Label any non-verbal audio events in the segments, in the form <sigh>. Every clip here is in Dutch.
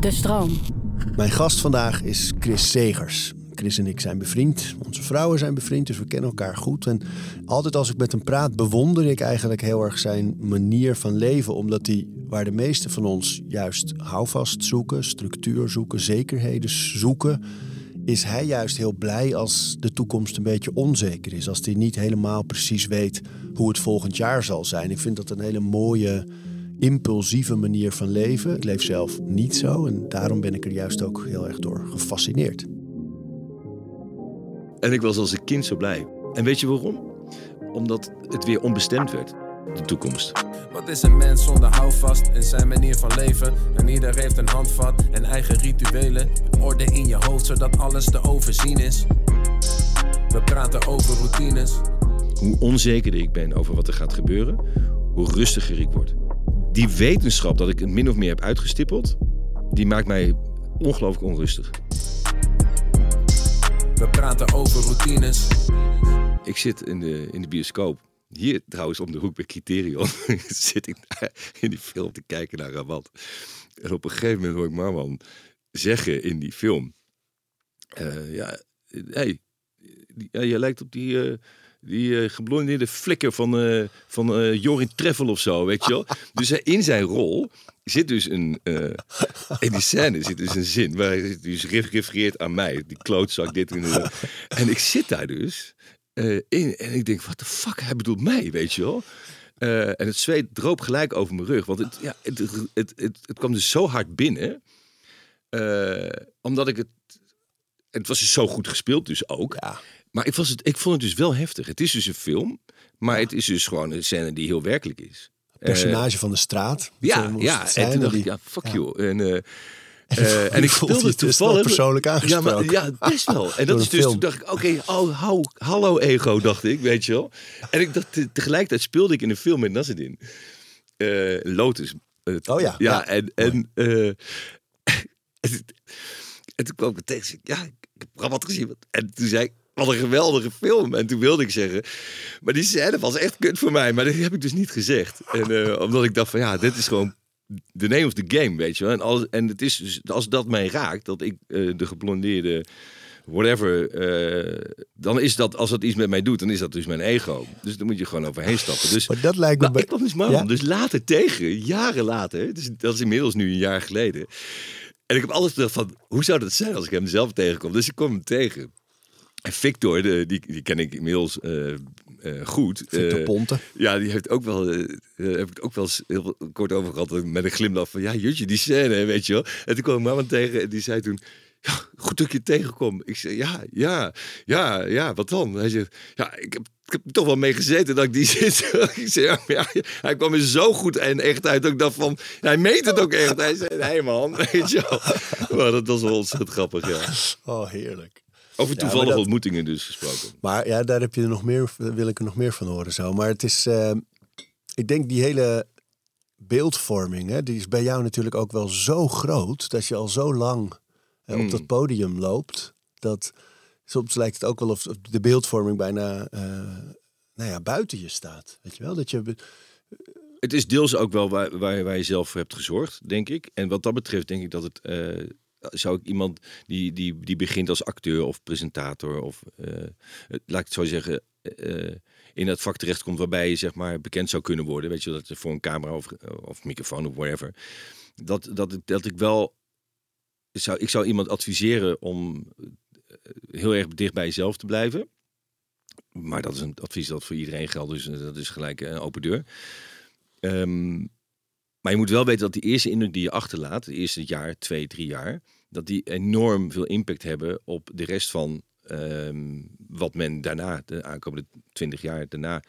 De stroom. Mijn gast vandaag is Chris Segers. Chris en ik zijn bevriend. Onze vrouwen zijn bevriend, dus we kennen elkaar goed. En altijd als ik met hem praat, bewonder ik eigenlijk heel erg zijn manier van leven. Omdat hij, waar de meeste van ons juist houvast zoeken, structuur zoeken, zekerheden zoeken, is hij juist heel blij als de toekomst een beetje onzeker is. Als hij niet helemaal precies weet hoe het volgend jaar zal zijn. Ik vind dat een hele mooie, impulsieve manier van leven. Ik leef zelf niet zo en daarom ben ik er juist ook heel erg door gefascineerd. En ik was als een kind zo blij. En weet je waarom? Omdat het weer onbestemd werd, de toekomst. Wat is een mens zonder houvast in zijn manier van leven? En ieder heeft een handvat en eigen rituelen. Orde in je hoofd zodat alles te overzien is. We praten over routines. Hoe onzekerder ik ben over wat er gaat gebeuren, hoe rustiger ik word. Die wetenschap dat ik het min of meer heb uitgestippeld, die maakt mij ongelooflijk onrustig. We praten over routines. Ik zit in de, in de bioscoop. Hier trouwens om de hoek bij Criterion <laughs> zit ik in die film te kijken naar Rabat. En op een gegeven moment hoor ik Marwan zeggen in die film... eh, ja, hey, ja, jij lijkt op die, eh die eh, geblondeerde flikker van, eh van Jorin Treffel of zo, weet je wel. <laughs> Dus in zijn rol zit dus een... in die scène zit dus een zin waar hij dus ref- refereert aan mij. Die klootzak, dit en dat. <laughs> En ik zit daar dus in en ik denk, wat de fuck, hij bedoelt mij, weet je wel. En het zweet droop gelijk over mijn rug. Want het, ja, het, het, het, het, kwam dus zo hard binnen. omdat ik het... Het was dus zo goed gespeeld dus ook. Ja. Maar ik, was het, ik vond het dus wel heftig. Het is dus een film, maar het is dus gewoon een scène die heel werkelijk is. Personage van de straat. Ja, ja. het En toen dacht ik, ja, fuck ja. you. En, eh, <laughs> eh, en ik voelt speelde je dus toevallig... persoonlijk ja, aangesproken. maar, ja, best wel. En dat is dus, film. toen dacht ik, oké, oh, hou, hallo ego, dacht ik, weet je wel. En ik dacht, te- tegelijkertijd speelde ik in een film met Nasreddin. Eh Lotus. Eh, Oh ja, Ja, ja. en... en eh, <laughs> en, en toen kwam ik ik, ja, ik heb Rabat gezien. En toen zei ik, wat een geweldige film. En toen wilde ik zeggen, maar die scène was echt kut voor mij. Maar dat heb ik dus niet gezegd. En eh, omdat ik dacht van, ja, dit is gewoon de name of the game, weet je wel. En, als, en het is dus, als dat mij raakt, dat ik eh, de geblondeerde whatever, eh, dan is dat, als dat iets met mij doet, dan is dat dus mijn ego. Dus dan moet je gewoon overheen stappen. Dus Maar dat lijkt me... nou, bij- ik kwam dus Ja? dus later tegen, jaren later. Dus dat is inmiddels nu een jaar geleden. En ik heb alles gedacht van, hoe zou dat zijn als ik hem zelf tegenkom? Dus ik kom hem tegen. En Victor, de, die, die ken ik inmiddels eh, eh, goed. Victor Eh, Ponte. Ja, die heeft ook wel, heb ik ook wel eens heel kort over gehad. Met een glimlach van, ja, jutje, die scène, weet je wel. En toen kwam ik Marwan tegen en die zei toen... Ja, goed dat ik je tegenkom. Ik zei, ja, ja, ja, ja, wat dan? Hij zegt, ja, ik heb, ik heb er toch wel mee gezeten dat ik die <laughs> zit. ik zei, ja, hij kwam er zo goed en echt uit. Dat ik dacht van, hij meent het ook echt. Hij zei, nee man, <laughs> weet je wel. Maar dat was wel ontzettend grappig, ja. Oh, heerlijk. Over toevallige dat- ontmoetingen dus gesproken. Maar ja, daar heb je er nog meer, wil ik er nog meer van horen zo. Maar het is, eh, ik denk die hele beeldvorming, hè, die is bij jou natuurlijk ook wel zo groot dat je al zo lang eh, op Hmm. dat podium loopt. Dat soms lijkt het ook wel of de beeldvorming bijna eh, nou ja, buiten je staat. Weet je wel? Dat je, Het is deels ook wel waar, waar, waar je zelf voor hebt gezorgd, denk ik. En wat dat betreft denk ik dat het... eh, zou ik iemand die, die, die begint als acteur of presentator... of eh, het- laat ik het zo zeggen... eh, in het vak terechtkomt waarbij je zeg maar bekend zou kunnen worden. Weet je, dat voor een camera of, of microfoon of whatever. Dat, dat, dat ik wel... Zou, ik zou iemand adviseren om eh, heel erg dicht bij jezelf te blijven. Maar dat is een advies dat voor iedereen geldt. Dus eh, dat is gelijk een open deur. Ehm, maar je moet wel weten dat die eerste indruk die je achterlaat, de eerste jaar, twee, drie jaar, dat die enorm veel impact hebben op de rest van ehm, wat men daarna, de aankomende twintig jaar daarna,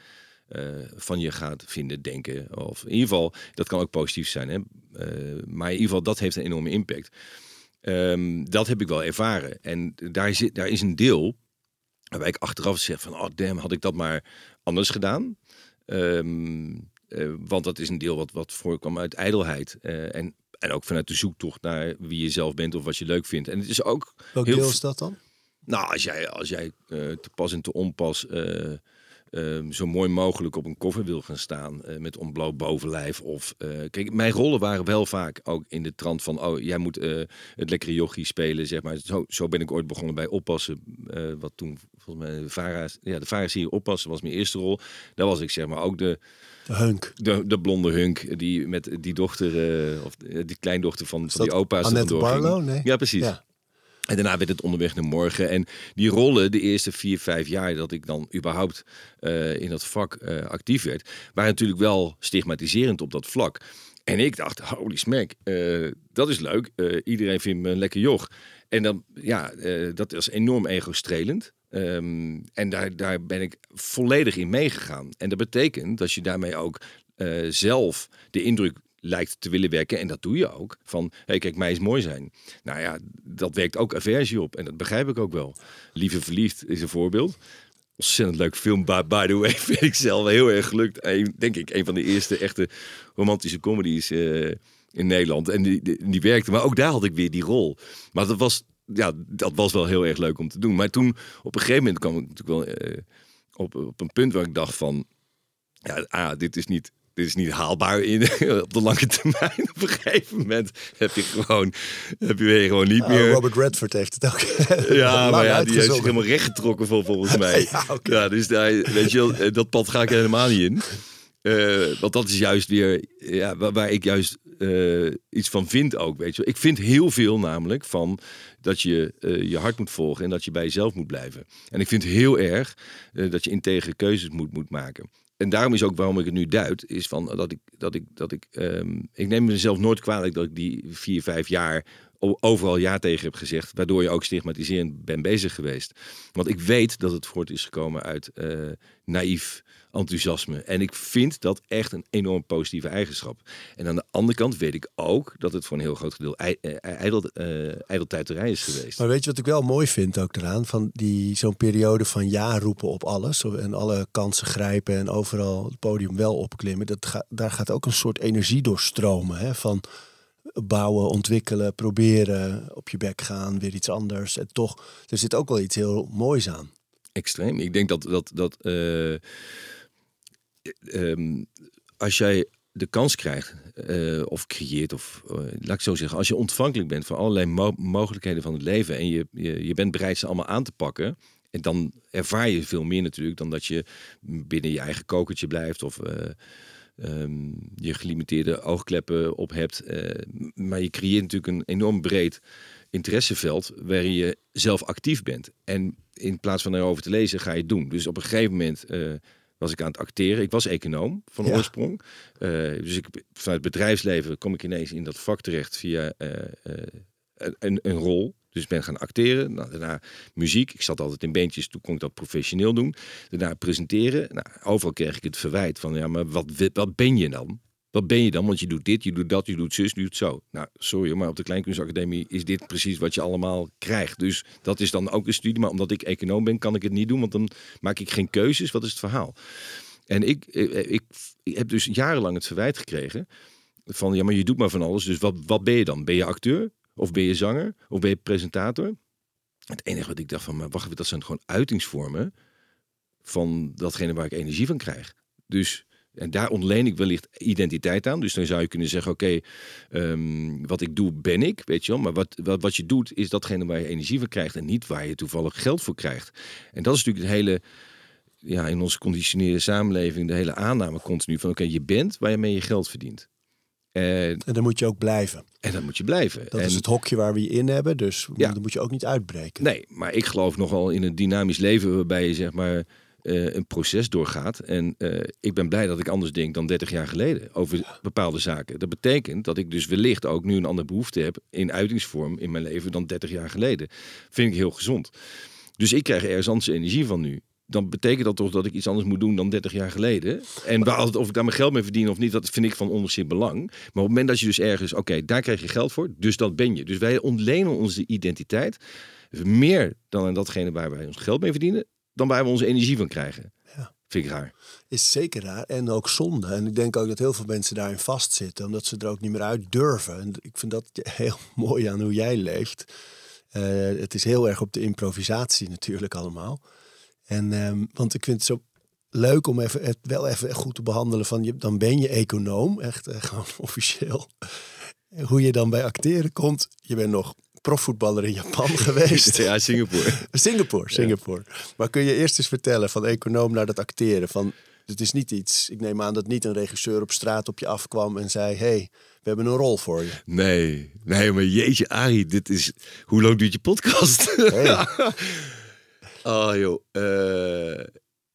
eh, van je gaat vinden, denken. Of in ieder geval, dat kan ook positief zijn. Hè? Eh, maar in ieder geval, dat heeft een enorme impact. Ehm, dat heb ik wel ervaren. En daar, zit, daar is een deel waarbij ik achteraf zeg van, oh damn, had ik dat maar anders gedaan. Ehm, eh, want dat is een deel wat, wat voorkwam uit ijdelheid. en, en ook vanuit de zoektocht naar wie je zelf bent of wat je leuk vindt. En het is ook welk heel deel is dat dan? nou, als jij, als jij eh, te pas en te onpas eh, ehm, zo mooi mogelijk op een cover wil gaan staan eh, met ontbloot bovenlijf. Of, kijk, mijn rollen waren wel vaak ook in de trant van, oh, jij moet het lekkere jochie spelen, zeg maar. Zo, zo ben ik ooit begonnen bij Oppassen, wat toen volgens mij de Vara's, ja, de Vara's hier Oppassen was mijn eerste rol. Daar was ik zeg maar ook de, De hunk. de, de blonde hunk die met die dochter, eh, of eh, die kleindochter van, van die opa's. Annette. Barlow? Nee. Ja, precies. Ja. En daarna werd het onderweg naar morgen. En die rollen, de eerste vier, vijf jaar dat ik dan überhaupt eh, in dat vak actief werd, waren natuurlijk wel stigmatiserend op dat vlak. En ik dacht, holy smack, dat is leuk. Iedereen vindt me een lekker joch. En dan, ja, dat is enorm ego-strelend. Ehm, en daar, daar ben ik volledig in meegegaan. En dat betekent dat je daarmee ook eh, zelf de indruk lijkt te willen wekken. En dat doe je ook. Van, hey, kijk, mij is mooi zijn. Nou ja, dat werkt ook aversie op. En dat begrijp ik ook wel. Lieve Verliefd is een voorbeeld. Ontzettend leuk film. By, by the way, <laughs> vind ik zelf heel erg gelukt. Denk ik, een van de eerste echte romantische comedies eh, in Nederland. En die, die werkte. Maar ook daar had ik weer die rol. Maar dat was, ja, dat was wel heel erg leuk om te doen. Maar toen, op een gegeven moment kwam ik natuurlijk wel eh, op, op een punt waar ik dacht van... Ja, ah, dit is niet dit is niet haalbaar in, <laughs> op de lange termijn. <laughs> Op een gegeven moment heb je gewoon, heb je weer gewoon niet Oh, meer. Robert Redford heeft het ook. <laughs> Ja, maar ja, die heeft zich helemaal rechtgetrokken vol, volgens mij. Ja, dus daar, weet je wel, eh, dat pad ga ik helemaal niet in. Eh, want dat is juist weer ja, waar, waar ik juist eh, iets van vind ook. Weet je. Ik vind heel veel namelijk van dat je eh, je hart moet volgen en dat je bij jezelf moet blijven. En ik vind heel erg eh, dat je integere keuzes moet, moet maken. En daarom is ook waarom ik het nu duid, is van dat ik dat ik dat ik ehm, ik neem mezelf nooit kwalijk dat ik die vier vijf jaar overal ja tegen heb gezegd, waardoor je ook stigmatiserend bent bezig geweest. Want ik weet dat het voort is gekomen uit naïef enthousiasme. En ik vind dat echt een enorm positieve eigenschap. En aan de andere kant weet ik ook dat het voor een heel groot gedeelte eh, ijdel, ijdeltuiterij is geweest. Maar weet je wat ik wel mooi vind ook eraan? Van die, zo'n periode van ja roepen op alles. En alle kansen grijpen en overal het podium wel opklimmen. Dat ga, daar gaat ook een soort energie door stromen. Hè? Van bouwen, ontwikkelen, proberen, op je bek gaan, weer iets anders. En toch, er zit ook wel iets heel moois aan. Extreem. Ik denk dat, dat, dat eh, ehm, als jij de kans krijgt eh, of creëert, of eh, laat ik zo zeggen, als je ontvankelijk bent voor allerlei mo- mogelijkheden van het leven en je, je, bent bereid ze allemaal aan te pakken, en dan ervaar je veel meer natuurlijk dan dat je binnen je eigen kokertje blijft of eh, ehm, je gelimiteerde oogkleppen op hebt. Maar je creëert natuurlijk een enorm breed interesseveld waarin je zelf actief bent. En in plaats van erover te lezen, ga je het doen. Dus op een gegeven moment was ik aan het acteren. Ik was econoom van Ja. oorsprong. Eh, dus ik, vanuit het bedrijfsleven kom ik ineens in dat vak terecht via eh, eh, een, een, rol. Dus ik ben gaan acteren. Nou, daarna muziek. Ik zat altijd in bandjes. Toen kon ik dat professioneel doen. Daarna presenteren. Nou, overal kreeg ik het verwijt van... ja, maar wat, wat ben je dan? Wat ben je dan? Want je doet dit, je doet dat, je doet zus, je doet zo. Nou, sorry, maar op de Kleinkunstacademie is dit precies wat je allemaal krijgt. Dus dat is dan ook een studie. Maar omdat ik econoom ben, kan ik het niet doen. Want dan maak ik geen keuzes. Wat is het verhaal? En ik, eh, ik, ik heb dus jarenlang het verwijt gekregen van ja, maar je doet maar van alles. Dus wat, wat ben je dan? Ben je acteur? Of ben je zanger? Of ben je presentator? Het enige wat ik dacht van, maar wacht even, dat zijn gewoon uitingsvormen van datgene waar ik energie van krijg. Dus en daar ontleen ik wellicht identiteit aan. Dus dan zou je kunnen zeggen, oké, ehm, wat ik doe ben ik, weet je wel. Maar wat, wat, wat je doet is datgene waar je energie van krijgt en niet waar je toevallig geld voor krijgt. En dat is natuurlijk het hele, ja, in onze conditioneerde samenleving, de hele aanname continu van, oké, je bent waar je mee je geld verdient. En, En dan moet je ook blijven. en dan moet je blijven. Dat en, is het hokje waar we je in hebben. Dus Ja. dan moet je ook niet uitbreken. Nee, maar ik geloof nogal in een dynamisch leven waarbij je zeg maar eh, een proces doorgaat. En eh, ik ben blij dat ik anders denk dan 30 jaar geleden over bepaalde zaken. Dat betekent dat ik dus wellicht ook nu een andere behoefte heb in uitingsvorm in mijn leven dan 30 jaar geleden. Vind ik heel gezond. Dus ik krijg ergens anders energie van nu. Dan betekent dat toch dat ik iets anders moet doen dan 30 jaar geleden. En waar, of ik daar mijn geld mee verdien of niet, dat vind ik van onderzin belang. Maar op het moment dat je dus ergens, oké, daar krijg je geld voor, dus dat ben je. Dus wij ontlenen onze identiteit meer dan aan datgene waar wij ons geld mee verdienen, dan waar we onze energie van krijgen. Ja. Vind ik raar. Is zeker raar en ook zonde. En ik denk ook dat heel veel mensen daarin vastzitten, omdat ze er ook niet meer uit durven. En ik vind dat <laughs> heel mooi aan hoe jij leeft. Eh, het is heel erg op de improvisatie natuurlijk allemaal. En, ehm, want ik vind het zo leuk om even, het wel even goed te behandelen van je, dan ben je econoom, echt eh, <laughs> gewoon officieel. Hoe je dan bij acteren komt. Je bent nog profvoetballer in Japan <laughs> geweest. Ja, Singapore. Singapore, Singapore. Maar kun je eerst eens vertellen van econoom naar dat acteren? Van, het is niet iets, ik neem aan dat niet een regisseur op straat op je afkwam en zei: hey, we hebben een rol voor je. Nee, nee, maar jeetje, Arie, dit is. Hoe lang duurt je podcast? Hey. oh <laughs> joh. eh,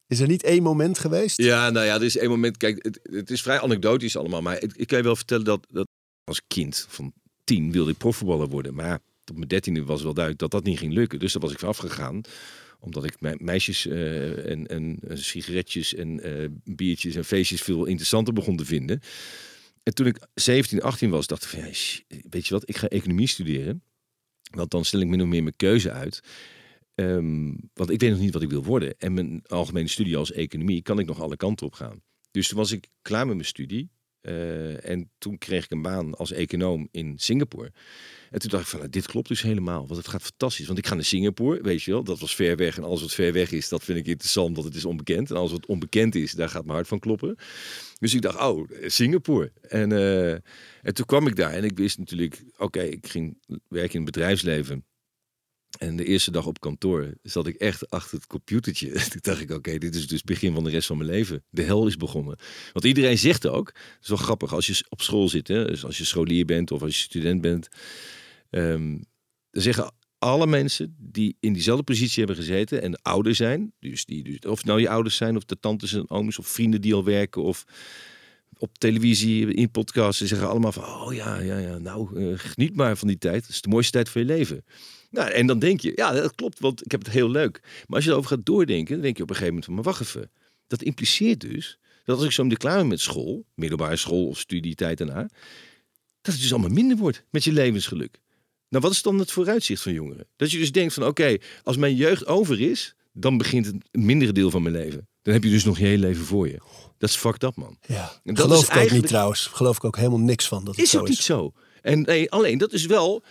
Is er niet één moment geweest? Ja, nou ja, er is één moment. Kijk, het, het is vrij anekdotisch allemaal. Maar ik, ik kan je wel vertellen dat, dat als kind van tien wilde ik profvoetballer worden. Maar op mijn dertiende was wel duidelijk dat dat niet ging lukken. Dus daar was ik van afgegaan. Omdat ik me- meisjes eh, en, en sigaretjes en eh, biertjes en feestjes veel interessanter begon te vinden. En toen ik 17, 18 was, dacht ik van, ja, weet je wat, ik ga economie studeren. Want dan stel ik min of meer mijn keuze uit. Ehm, want ik weet nog niet wat ik wil worden. En mijn algemene studie als economie kan ik nog alle kanten op gaan. Dus toen was ik klaar met mijn studie. Eh, en toen kreeg ik een baan als econoom in Singapore. En toen dacht ik van, nou, dit klopt dus helemaal. Want het gaat fantastisch. Want ik ga naar Singapore, weet je wel. Dat was ver weg. En alles wat ver weg is, dat vind ik interessant. Want het is onbekend. En alles wat onbekend is, daar gaat mijn hart van kloppen. Dus ik dacht, oh, Singapore. En, eh, en toen kwam ik daar. En ik wist natuurlijk, oké, ik ging werken in het bedrijfsleven. En de eerste dag op kantoor zat ik echt achter het computertje. <laughs> Toen dacht ik, oké, dit is dus het begin van de rest van mijn leven. De hel is begonnen. Want iedereen zegt ook, het is wel grappig, als je op school zit, hè, dus als je scholier bent of als je student bent, ehm, dan zeggen alle mensen die in diezelfde positie hebben gezeten en ouder zijn, dus die, dus, of nou je ouders zijn of de tantes en ooms of vrienden die al werken of op televisie, in podcasts, ze zeggen allemaal van, oh ja, ja, ja, nou, eh, geniet maar van die tijd. Het is de mooiste tijd van je leven. Nou, en dan denk je, ja, dat klopt, want ik heb het heel leuk. Maar als je erover gaat doordenken, dan denk je op een gegeven moment van, maar wacht even. Dat impliceert dus dat als ik zo meteen klaar ben met school, middelbare school of studietijd daarna, dat het dus allemaal minder wordt met je levensgeluk. Nou, wat is dan het vooruitzicht van jongeren? Dat je dus denkt van, oké, als mijn jeugd over is, dan begint het mindere deel van mijn leven. Dan heb je dus nog je hele leven voor je. Dat is fucked up, man. Ja, En dat geloof is ik ook niet trouwens. Geloof ik ook helemaal niks van dat het Is zo ook niet is. zo. En nee, alleen dat is wel.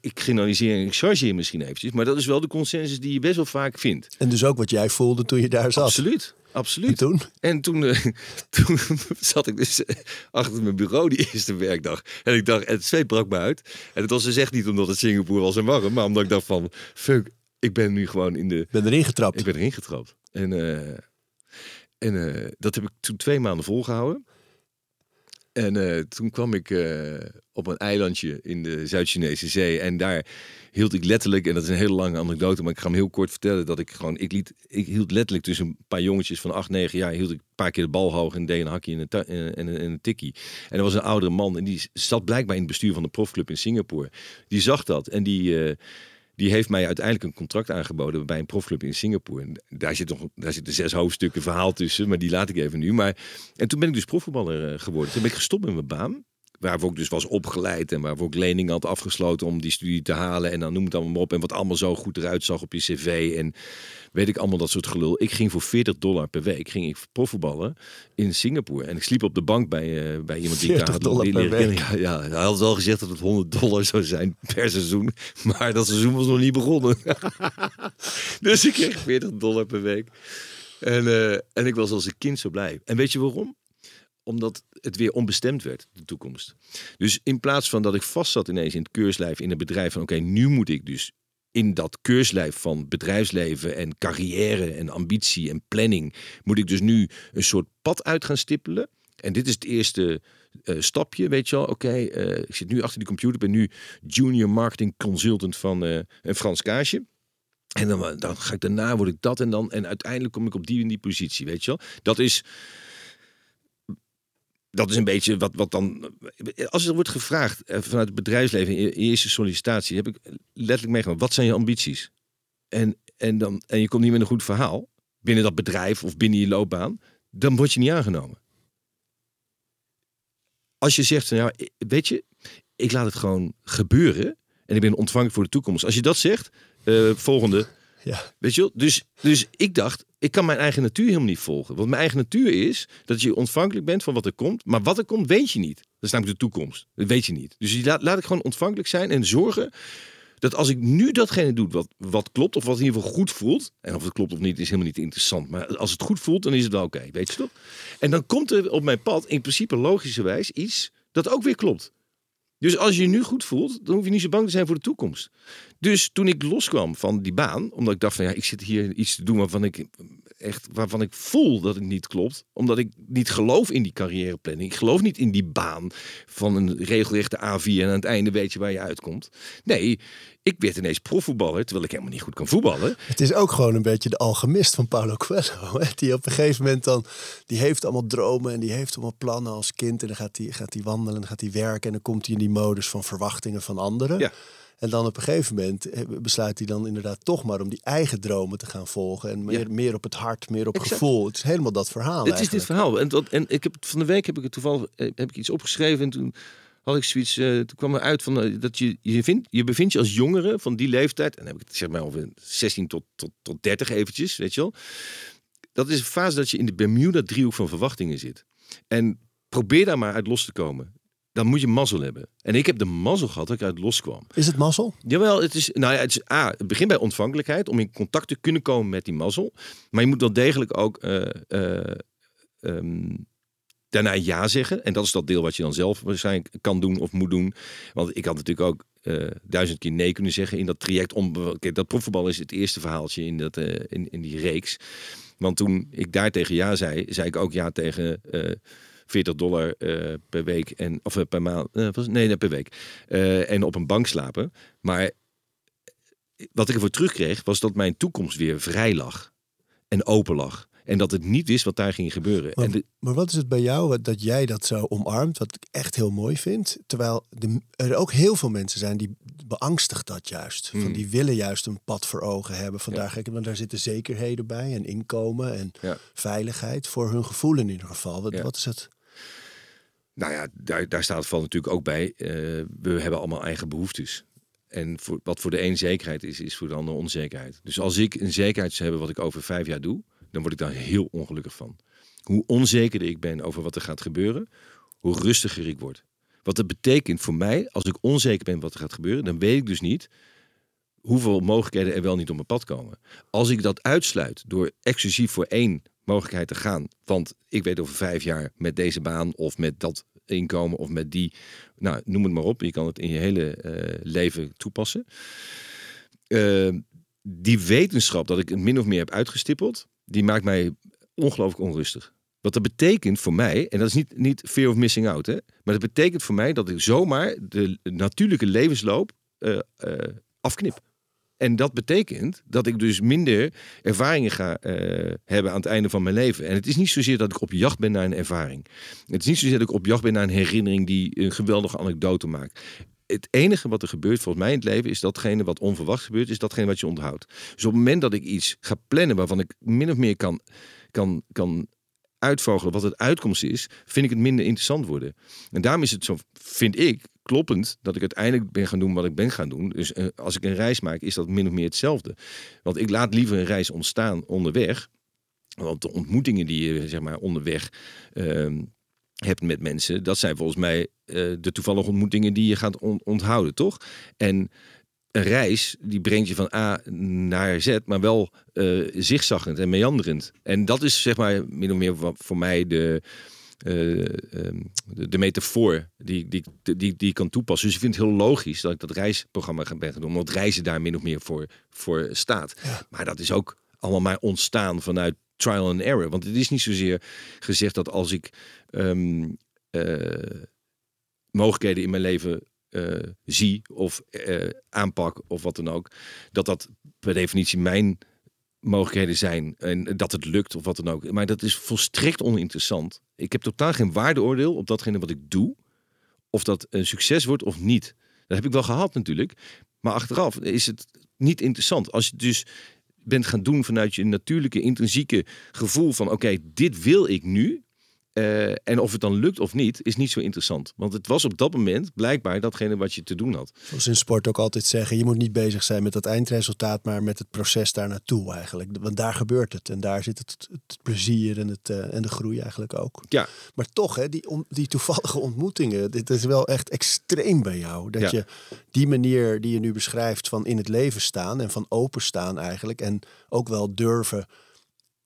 Ik generaliseer en ik chargeer misschien eventjes, maar dat is wel de consensus die je best wel vaak vindt. En dus ook wat jij voelde toen je daar zat. Absoluut, En absoluut. toen? En toen, eh, <laughs> toen zat ik dus eh, achter mijn bureau die eerste werkdag. En ik dacht, en het zweet brak me uit. En het was dus echt niet omdat het Singapore was en warm, maar omdat ik dacht van, fuck, ik ben nu gewoon in de, ben erin getrapt. ik ben erin getrapt. En, eh, en dat heb ik toen twee maanden volgehouden. En eh, toen kwam ik eh, op een eilandje in de Zuid-Chinese zee. En daar hield ik letterlijk, en dat is een hele lange anekdote, maar ik ga hem heel kort vertellen. Dat ik gewoon, ik, liet, ik hield letterlijk tussen een paar jongetjes van 8, 9 jaar, hield ik een paar keer de bal hoog en deed een hakje een, en, en, en een tikkie. En er was een oudere man en die zat blijkbaar in het bestuur van de profclub in Singapore. Die zag dat en die. eh, die heeft mij uiteindelijk een contract aangeboden bij een profclub in Singapore. En daar, zit nog, daar zitten zes hoofdstukken verhaal tussen, maar die laat ik even nu. Maar, en toen ben ik dus profvoetballer eh, geworden. Toen ben ik gestopt met mijn baan. Waarvoor ik dus was opgeleid en waarvoor ik leningen had afgesloten om die studie te halen. En dan noem het allemaal maar op. En wat allemaal zo goed eruit zag op je cv. En weet ik allemaal dat soort gelul. Ik ging voor 40 dollar per week ging ik profvoetballen in Singapore. En ik sliep op de bank bij, eh, bij iemand die ik 40 daar had dollar per week. Ja, ja, hij had wel gezegd dat het 100 dollar zou zijn per seizoen. Maar dat seizoen was nog niet begonnen. <laughs> dus ik kreeg 40 dollar per week. En, eh, en ik was als een kind zo blij. En weet je waarom? Omdat het weer onbestemd werd, de toekomst. Dus in plaats van dat ik vast zat ineens in het keurslijf in een bedrijf van oké, nu moet ik dus in dat keurslijf van bedrijfsleven en carrière en ambitie en planning, moet ik dus nu een soort pad uit gaan stippelen. En dit is het eerste eh, stapje, weet je wel. Oké, eh, ik zit nu achter die computer, ben nu junior marketing consultant van eh, een Frans Kaasje. En dan, dan ga ik daarna, word ik dat en dan. En uiteindelijk kom ik op die en die positie, weet je wel. Dat is, dat is een beetje wat, wat dan... Als er wordt gevraagd eh, vanuit het bedrijfsleven in je eerste sollicitatie... heb ik letterlijk meegenomen, wat zijn je ambities? En, en, dan, en je komt niet met een goed verhaal binnen dat bedrijf of binnen je loopbaan... dan word je niet aangenomen. Als je zegt, ja, weet je, ik laat het gewoon gebeuren... en ik ben ontvankelijk voor de toekomst. Als je dat zegt, eh, volgende... Ja. Weet je wel? Dus, dus ik dacht, ik kan mijn eigen natuur helemaal niet volgen. Want mijn eigen natuur is dat je ontvankelijk bent van wat er komt. Maar wat er komt, weet je niet. Dat is namelijk de toekomst. Dat weet je niet. Dus laat, laat ik gewoon ontvankelijk zijn en zorgen Dat als ik nu datgene doe wat, wat klopt, of wat in ieder geval goed voelt. En of het klopt of niet, is helemaal niet interessant. Maar als het goed voelt, dan is het wel oké. weet je toch? En dan komt er op mijn pad in principe logischerwijs iets dat ook weer klopt. Dus als je je nu goed voelt, dan hoef je niet zo bang te zijn voor de toekomst. Dus toen ik loskwam van die baan, omdat ik dacht van ja, ik zit hier iets te doen waarvan ik echt waarvan ik voel dat het niet klopt, omdat ik niet geloof in die carrièreplanning. Ik geloof niet in die baan van een regelrechte A4 en aan het einde weet je waar je uitkomt. Nee, ik werd ineens profvoetballer, terwijl ik helemaal niet goed kan voetballen. Het is ook gewoon een beetje de alchemist van Paulo Coelho. Hè? Die op een gegeven moment dan, die heeft allemaal dromen en die heeft allemaal plannen als kind. En dan gaat hij gaat wandelen en dan gaat hij werken en dan komt hij in die modus van verwachtingen van anderen. Ja. En dan op een gegeven moment eh, besluit hij dan inderdaad toch maar om die eigen dromen te gaan volgen. En meer, meer op het hart, meer op gevoel. Het is helemaal dat verhaal. Het is dit verhaal. En, dat, en ik heb, van de week heb ik het toevallig eh, heb ik iets opgeschreven. En toen had ik zoiets. Uh, toen kwam er uit van dat je je, vindt, je bevindt je als jongere van die leeftijd. En dan heb ik het zeg maar over 16 tot, tot, tot 30 eventjes, weet je wel. Dat is een fase dat je in de Bermuda driehoek van verwachtingen zit. En probeer daar maar uit los te komen dan moet je mazzel hebben. En ik heb de mazzel gehad dat ik uit loskwam. Is het mazzel? Jawel, het is, nou ja, het is A, het begint bij ontvankelijkheid, om in contact te kunnen komen met die mazzel. Maar je moet wel degelijk ook uh, uh, um, daarna ja zeggen. En dat is dat deel wat je dan zelf waarschijnlijk kan doen of moet doen. Want ik had natuurlijk ook uh, duizend keer nee kunnen zeggen in dat traject. Om, kijk, dat profvoetbal is het eerste verhaaltje in, dat, in, in die reeks. Want toen ik daar tegen ja zei, zei ik ook ja tegen 40 dollar uh, per week en of uh, per maand. Uh, was, nee, per week. en op een bank slapen. Maar wat ik ervoor terugkreeg, was dat mijn toekomst weer vrij lag en open lag. En dat het niet wist wat daar ging gebeuren. Maar, en de... maar wat is het bij jou dat jij dat zo omarmt, wat ik echt heel mooi vind? Terwijl de, er ook heel veel mensen zijn die beangstigt dat juist. Van Hmm. die willen juist een pad voor ogen hebben. Vandaar gek, want daar zitten zekerheden bij en inkomen en Ja. veiligheid voor hun gevoel in ieder geval. Wat, Ja. wat is het? Nou ja, daar, daar staat van natuurlijk ook bij. eh, we hebben allemaal eigen behoeftes. En voor, wat voor de een zekerheid is, is voor de ander onzekerheid. Dus als ik een zekerheid zou hebben wat ik over vijf jaar doe, dan word ik daar heel ongelukkig van. Hoe onzekerder ik ben over wat er gaat gebeuren, hoe rustiger ik word. Wat dat betekent voor mij, als ik onzeker ben wat er gaat gebeuren, dan weet ik dus niet hoeveel mogelijkheden er wel niet op mijn pad komen. Als ik dat uitsluit door exclusief voor één mogelijkheid te gaan, want ik weet over vijf jaar met deze baan of met dat inkomen of met die, nou noem het maar op, je kan het in je hele eh, leven toepassen. Eh, die wetenschap dat ik het min of meer heb uitgestippeld, die maakt mij ongelooflijk onrustig. Wat dat betekent voor mij, en dat is niet, niet fear of missing out, hè, maar dat betekent voor mij dat ik zomaar de natuurlijke levensloop eh, eh, afknip. En dat betekent dat ik dus minder ervaringen ga eh, hebben aan het einde van mijn leven. En het is niet zozeer dat ik op jacht ben naar een ervaring. Het is niet zozeer dat ik op jacht ben naar een herinnering die een geweldige anekdote maakt. Het enige wat er gebeurt volgens mij in het leven is datgene wat onverwacht gebeurt, is datgene wat je onthoudt. Dus op het moment dat ik iets ga plannen waarvan ik min of meer kan, kan, kan uitvogelen wat het uitkomst is, vind ik het minder interessant worden. En daarom is het zo, vind ik, kloppend dat ik uiteindelijk ben gaan doen wat ik ben gaan doen. Dus eh, als ik een reis maak, is dat min of meer hetzelfde. Want ik laat liever een reis ontstaan onderweg. Want de ontmoetingen die je zeg maar onderweg ehm, hebt met mensen, dat zijn volgens mij eh, de toevallige ontmoetingen die je gaat on- onthouden, toch? En een reis die brengt je van A naar Z, maar wel eh zigzaggend en meanderend. En dat is zeg maar min of meer voor mij de, eh, ehm, de, de metafoor die, die, die, die ik kan toepassen. Dus ik vind het heel logisch dat ik dat reisprogramma ben gaan doen, omdat reizen daar min of meer voor, voor staat. Maar dat is ook allemaal maar ontstaan vanuit trial and error. Want het is niet zozeer gezegd dat als ik ehm, eh, mogelijkheden in mijn leven eh, zie of aanpak of wat dan ook, dat dat per definitie mijn mogelijkheden zijn en dat het lukt of wat dan ook. Maar dat is volstrekt oninteressant. Ik heb totaal geen waardeoordeel op datgene wat ik doe, of dat een succes wordt of niet. Dat heb ik wel gehad natuurlijk, maar achteraf is het niet interessant. Als je dus bent gaan doen vanuit je natuurlijke, intrinsieke gevoel van oké, dit wil ik nu. Eh, en of het dan lukt of niet, is niet zo interessant. Want het was op dat moment blijkbaar datgene wat je te doen had. Zoals in sport ook altijd zeggen, je moet niet bezig zijn met dat eindresultaat, maar met het proces daar naartoe eigenlijk. Want daar gebeurt het en daar zit het, het plezier en, het, eh, en de groei eigenlijk ook. Ja. Maar toch, hè, die, om, die toevallige ontmoetingen, dit is wel echt extreem bij jou. Dat Ja. je die manier die je nu beschrijft van in het leven staan en van openstaan eigenlijk. En ook wel durven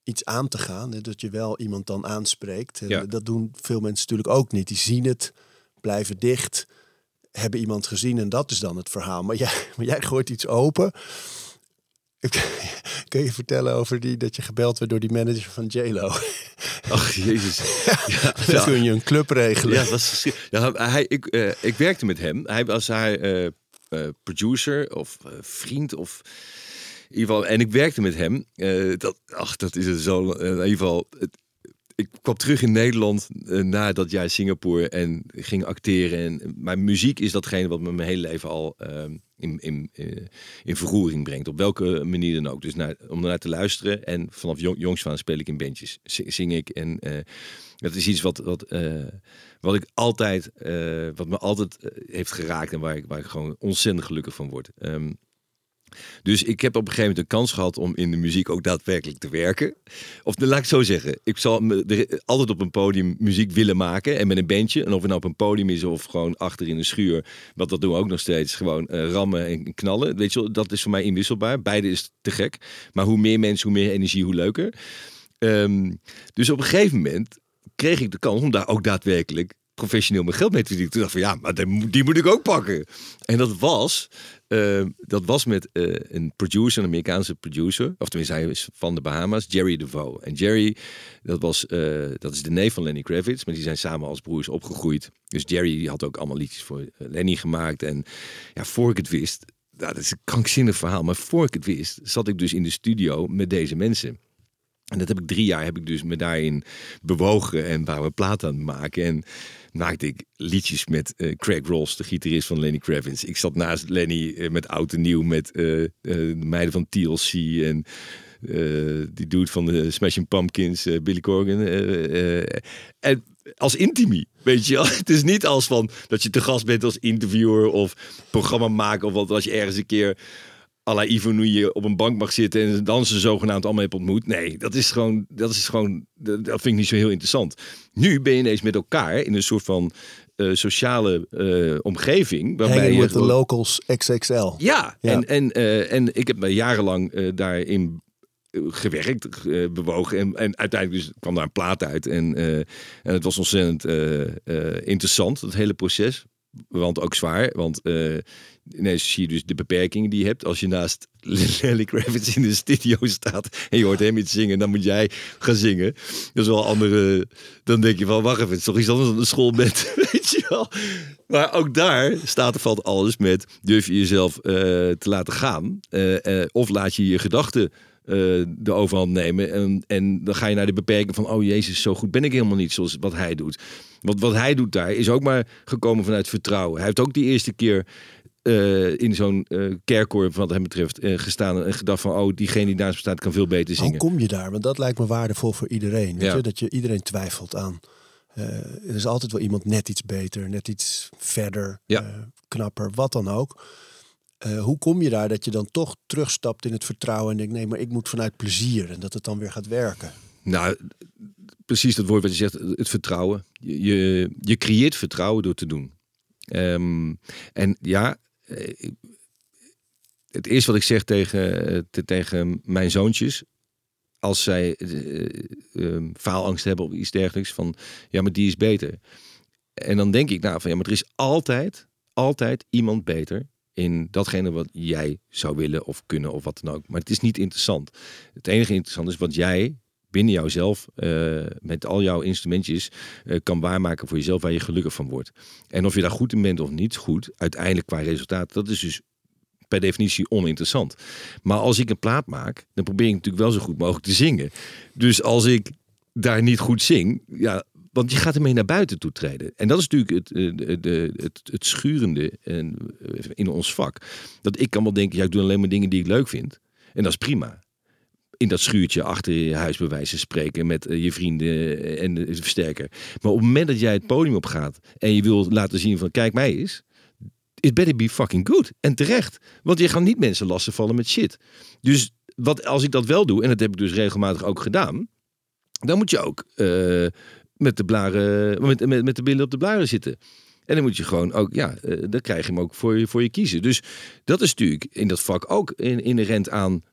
iets aan te gaan. Hè, dat je wel iemand dan aanspreekt. En Ja. Dat doen veel mensen natuurlijk ook niet. Die zien het, blijven dicht, hebben iemand gezien en dat is dan het verhaal. Maar jij, <laughs> maar jij gooit iets open. <laughs> Kun je vertellen over die dat je gebeld werd door die manager van JLo? <laughs> Ach, jezus. Ja, Dan kun je een club regelen. Ja, dat was ja, hij, ik, eh, ik werkte met hem. Hij was haar eh, eh, producer of vriend of ieder geval. En ik werkte met hem. Eh, dat, ach, dat is het zo. eh, in ieder geval. ik kwam terug in Nederland eh, na dat jaar Singapore en ging acteren. En mijn muziek is datgene wat me mijn hele leven al ehm, in, in, in verroering brengt. Op welke manier dan ook. Dus naar, om naar te luisteren. En vanaf jong, jongs van speel ik in bandjes. Zing, ik. En dat is iets wat, wat, wat ik altijd, wat me altijd heeft geraakt. En waar ik, waar ik gewoon ontzettend gelukkig van word. Ehm, dus ik heb op een gegeven moment een kans gehad om in de muziek ook daadwerkelijk te werken. Of laat ik het zo zeggen. Ik zal altijd op een podium muziek willen maken. En met een bandje. En of het nou op een podium is of gewoon achter in een schuur. Want dat doen we ook nog steeds. Gewoon eh, rammen en knallen. Weet je dat is voor mij inwisselbaar. Beide is te gek. Maar hoe meer mensen, hoe meer energie, hoe leuker. Ehm, dus op een gegeven moment kreeg ik de kans om daar ook daadwerkelijk professioneel mijn geld mee te verdienen. Toen dacht van ja, maar die moet- ik ook pakken. En dat was, eh, dat was met eh, een producer, een Amerikaanse producer. Of tenminste, hij is van de Bahama's, Jerry DeVoe. En Jerry, dat, was, eh, dat is de neef van Lenny Kravitz. Maar die zijn samen als broers opgegroeid. Dus Jerry had ook allemaal liedjes voor Lenny gemaakt. En ja, voor ik het wist, nou, dat is een krankzinnig verhaal. Maar voor ik het wist, zat ik dus in de studio met deze mensen. En dat heb ik drie jaar heb ik dus me daarin bewogen en waren we platen aan maken. En maakte ik liedjes met eh, Craig Ross, de gitarist van Lenny Kravitz. Ik zat naast Lenny eh, met oud en nieuw met eh, de meiden van TLC en die dude van de Smashing Pumpkins, Billy Corgan. en als intimie, weet je wel. <laughs> Het is niet als van dat je te gast bent als interviewer of programma maken of wat als je ergens een keer à la Ivo Nui op een bank mag zitten en dan ze zogenaamd allemaal hebt ontmoet. Nee, dat is gewoon, dat is gewoon, dat dat vind ik niet zo heel interessant. Nu ben je ineens met elkaar in een soort van eh, sociale eh, omgeving. Waarbij je the gewoon- locals XXL. ja, Ja. En, en, eh, en ik heb me jarenlang daarin gewerkt, bewogen. En, en uiteindelijk dus kwam daar een plaat uit. En, en het was ontzettend interessant, het hele proces. Want ook zwaar, want ineens zie je dus de beperkingen die je hebt. Als je naast <laughs> Lenny Kravitz in de studio staat en je hoort hem iets zingen, dan moet jij gaan zingen. Dat is wel andere. Dan denk je van, wacht even, het is toch iets anders dan een school bent, <laughs> weet je wel. Maar ook daar staat er valt alles met, durf je jezelf eh, te laten gaan? Eh, eh, of laat je je gedachten de overhand nemen. En, en dan ga je naar de beperking van, oh jezus, zo goed ben ik helemaal niet zoals wat hij doet. Want wat hij doet daar is ook maar gekomen vanuit vertrouwen. Hij heeft ook die eerste keer eh, in zo'n eh kerkkoor, wat hem betreft, eh, gestaan en gedacht van, oh, diegene die naast me staat kan veel beter Hoe zingen. kom je daar? Want dat lijkt me waardevol voor iedereen. Weet Ja. je? Dat je iedereen twijfelt aan. er is altijd wel iemand net iets beter, net iets verder, Ja. knapper, wat dan ook. Hoe kom je daar dat je dan toch terugstapt in het vertrouwen en denkt: nee, maar ik moet vanuit plezier en dat het dan weer gaat werken? Nou, precies dat woord wat je zegt, het vertrouwen. Je, je, je creëert vertrouwen door te doen. Ehm, en ja, ik- het eerste wat ik zeg tegen, eh, te- tegen mijn zoontjes, als zij eh, eh, faalangst hebben of iets dergelijks, van ja, maar die is beter. En dan denk ik, nou, van ja, maar er is altijd, altijd iemand beter in datgene wat jij zou willen of kunnen of wat dan ook. Maar het is niet interessant. Het enige interessant is wat jij binnen jouzelf, eh, met al jouw instrumentjes, eh, kan waarmaken voor jezelf waar je gelukkig van wordt. En of je daar goed in bent of niet goed, uiteindelijk qua resultaat, dat is dus per definitie oninteressant. Maar als ik een plaat maak, dan probeer ik natuurlijk wel zo goed mogelijk te zingen. Dus als ik daar niet goed zing, ja, want je gaat ermee naar buiten toe treden. En dat is natuurlijk het, eh, de, de, het, het schurende en, eh, in ons vak. Dat ik kan wel denken, ja, ik doe alleen maar dingen die ik leuk vind. En dat is prima. In dat schuurtje achter je huis spreken met eh, je vrienden en de versterker. Maar op het moment dat jij het podium op gaat en je wil laten zien van kijk mij eens, it better be fucking good. En terecht. Want je gaat niet mensen lastig vallen met shit. Dus wat, als ik dat wel doe, en dat heb ik dus regelmatig ook gedaan, dan moet je ook eh, met, de blaren, met, met, met de billen op de blaren zitten. En dan moet je gewoon ook, ja, dan krijg je hem ook voor je, voor je kiezen. Dus dat is natuurlijk in dat vak ook in, inherent aan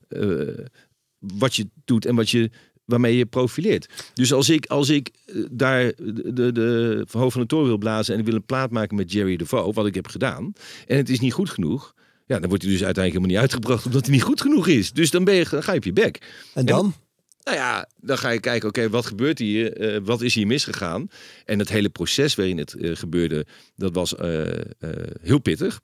wat je doet en wat je, waarmee je profileert. Dus als ik, als ik daar de, de, hoofd van de toren wil blazen en ik wil een plaat maken met Jerry DeVoe, wat ik heb gedaan, en het is niet goed genoeg, ja, dan wordt hij dus uiteindelijk helemaal niet uitgebracht omdat hij niet goed genoeg is. Dus dan, ben je, dan ga je op je bek. En dan? En, nou ja, dan ga je kijken, oké, wat gebeurt hier? Uh, wat is hier misgegaan? En het hele proces waarin het uh, gebeurde, dat was uh, heel pittig.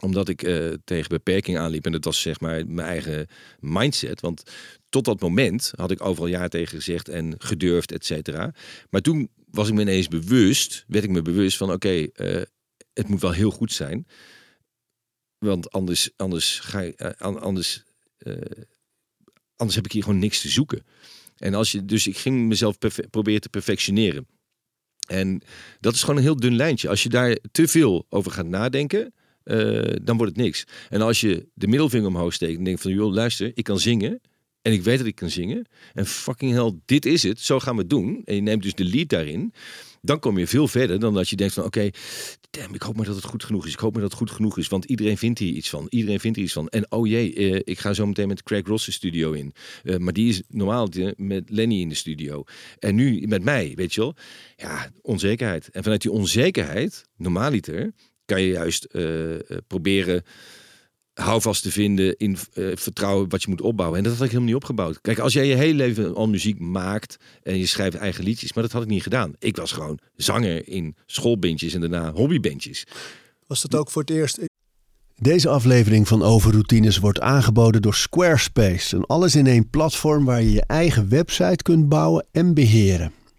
Omdat ik tegen beperking aanliep. En dat was zeg maar mijn eigen mindset. Want tot dat moment had ik overal ja tegen gezegd en gedurfd, et cetera. Maar toen was ik me ineens bewust, werd ik me bewust van, oké, het moet wel heel goed zijn. Want anders, anders ga je, anders Anders heb ik hier gewoon niks te zoeken. En als je, dus ik ging mezelf proberen te perfectioneren. En dat is gewoon een heel dun lijntje. Als je daar te veel over gaat nadenken, uh, dan wordt het niks. En als je de middelvinger omhoog steekt en denkt van, joh, luister, ik kan zingen. En ik weet dat ik kan zingen. En fucking hell, dit is het. Zo gaan we het doen. En je neemt dus de lead daarin dan kom je veel verder dan dat je denkt van oké, okay, ik hoop maar dat het goed genoeg is. Ik hoop maar dat het goed genoeg is, want iedereen vindt hier iets van. Iedereen vindt hier iets van. En oh jee, eh, ik ga zo meteen met Craig Ross de studio in. Uh, maar die is normaal met Lenny in de studio. En nu met mij, weet je wel. Ja, onzekerheid. En vanuit die onzekerheid, normaaliter, kan je juist uh, proberen houvast te vinden in uh, vertrouwen wat je moet opbouwen. En dat had ik helemaal niet opgebouwd. Kijk, als jij je hele leven al muziek maakt en je schrijft eigen liedjes, maar dat had ik niet gedaan. Ik was gewoon zanger in schoolbandjes en daarna hobbybandjes. Was dat ook voor het eerst? Deze aflevering van Overroutines wordt aangeboden door Squarespace. Een alles-in-één platform waar je je eigen website kunt bouwen en beheren.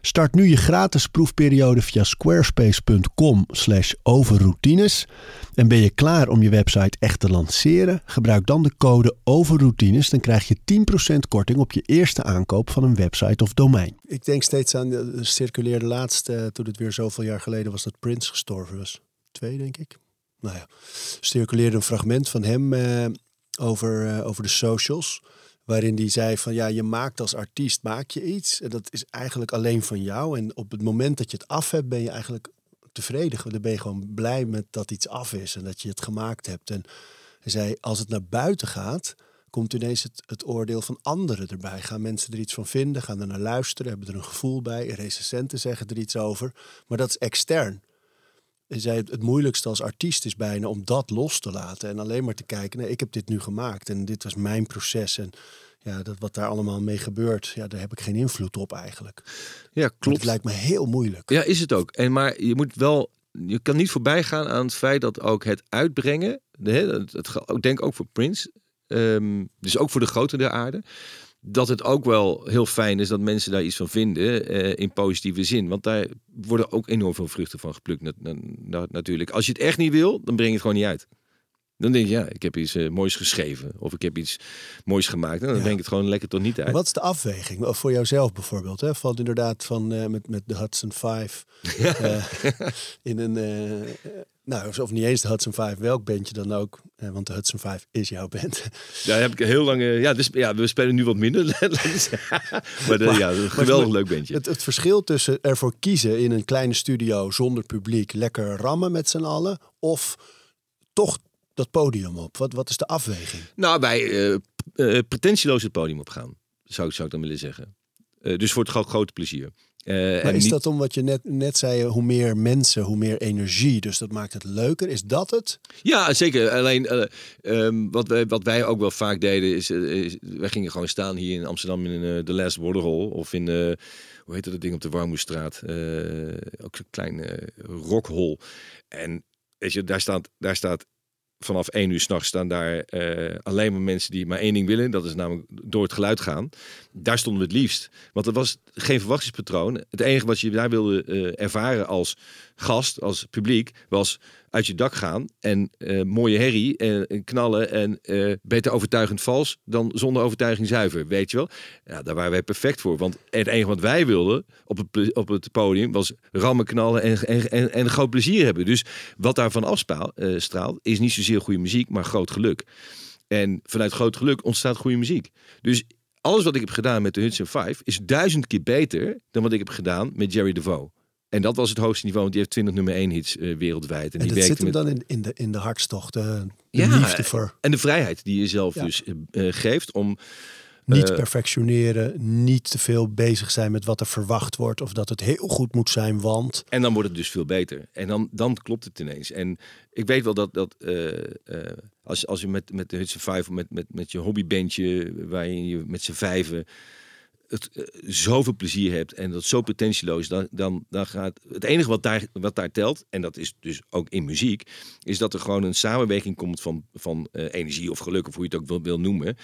Start nu je gratis proefperiode via squarespace.com/overroutines. En ben je klaar om je website echt te lanceren? Gebruik dan de code overroutines. Dan krijg je 10% korting op je eerste aankoop van een website of domein. Ik denk steeds aan de circuleerde laatste uh, toen het weer zoveel jaar geleden was dat Prince gestorven was. Twee, denk ik. Nou ja, circuleerde een fragment van hem uh, over, uh, over de socials waarin die zei van ja, je maakt als artiest maak je iets. En dat is eigenlijk alleen van jou. En op het moment dat je het af hebt ben je eigenlijk tevreden, dan ben je gewoon blij met dat iets af is en dat je het gemaakt hebt. En hij zei als het naar buiten gaat, komt ineens het, het oordeel van anderen erbij. Gaan mensen er iets van vinden, gaan er naar luisteren, hebben er een gevoel bij, recensenten zeggen er iets over, maar dat is extern. Zei, het moeilijkste als artiest is bijna om dat los te laten. En alleen maar te kijken, nee, ik heb dit nu gemaakt. En dit was mijn proces. En ja, dat wat daar allemaal mee gebeurt, ja, daar heb ik geen invloed op eigenlijk. Ja, klopt. Het lijkt me heel moeilijk. Ja, is het ook. En maar je moet wel, je kan niet voorbij gaan aan het feit dat ook het uitbrengen, de, het, het, ik denk ook voor Prince, um, dus ook voor de grote der aarde, dat het ook wel heel fijn is dat mensen daar iets van vinden uh, in positieve zin. Want daar worden ook enorm veel vruchten van geplukt natuurlijk. Als je het echt niet wil, dan breng je het gewoon niet uit. Dan denk je, ja, ik heb iets uh, moois geschreven. Of ik heb iets moois gemaakt. En dan ja. denk ik het gewoon lekker tot niet uit. Wat is de afweging? Of voor jouzelf bijvoorbeeld. Hè? Valt inderdaad van uh, met, met de Hudson 5 uh, <laughs> in een... nou, of niet eens de Hudson 5, welk bandje dan ook. want de Hudson 5 is jouw band. <laughs> Daar heb ik heel lang... ja, dus, ja, we spelen nu wat minder. <laughs> maar, de, maar ja, een geweldig leuk bandje. Het, het verschil tussen ervoor kiezen in een kleine studio zonder publiek... lekker rammen met z'n allen... of toch dat podium op? Wat, wat is de afweging? Nou, bij uh, uh, pretentieloos het podium op gaan, zou, zou ik dan willen zeggen. Dus voor het grote plezier. Eh, Maar is niet- dat om wat je net, net zei, hoe meer mensen, hoe meer energie. Dus dat maakt het leuker. Is dat het? Ja, zeker. Alleen eh, ehm, wat, wij, wat wij ook wel vaak deden, is, eh, is wij gingen gewoon staan hier in Amsterdam in de Last Waterhole. Of in, eh, hoe heet dat ding op de Warmoestraat? Ook zo'n klein rockhol. En weet je, daar staat, daar staat vanaf één uur s'nachts staan daar eh, alleen maar mensen die maar één ding willen. Dat is namelijk door het geluid gaan. Daar stonden we het liefst. Want er was geen verwachtingspatroon. Het enige wat je daar wilde eh, ervaren als gast, als publiek, was uit je dak gaan en eh, mooie herrie en, en knallen en eh, beter overtuigend vals dan zonder overtuiging zuiver, weet je wel? Ja, daar waren wij perfect voor. Want het enige wat wij wilden op het, op het podium was rammen, knallen en, en, en, en groot plezier hebben. Dus wat daarvan afstraalt, eh, is niet zozeer goede muziek, maar groot geluk. En vanuit groot geluk ontstaat goede muziek. Dus alles wat ik heb gedaan met de Hudson 5 is duizend keer beter dan wat ik heb gedaan met Jerry DeVoe. En dat was het hoogste niveau, want die heeft 20 nummer 1 hits eh, wereldwijd. En, En die dat zit hem met... dan in, in, de, in de hartstocht, de, de Ja, liefde voor En de vrijheid die je zelf Ja. dus eh, eh, geeft om... niet eh, perfectioneren, niet te veel bezig zijn met wat er verwacht wordt. Of dat het heel goed moet zijn, want... En dan wordt het dus veel beter. En dan, dan klopt het ineens. En ik weet wel dat, dat eh, eh, als, als je met, met de Hudson 5 of met, met, met je hobbybandje, waarin je met z'n vijven het eh, zoveel plezier hebt en dat zo pretentieloos, dan, dan, dan gaat het enige wat daar, wat daar telt, en dat is dus ook in muziek, is dat er gewoon een samenwerking komt van, van eh, energie of geluk, of hoe je het ook wil, wil noemen.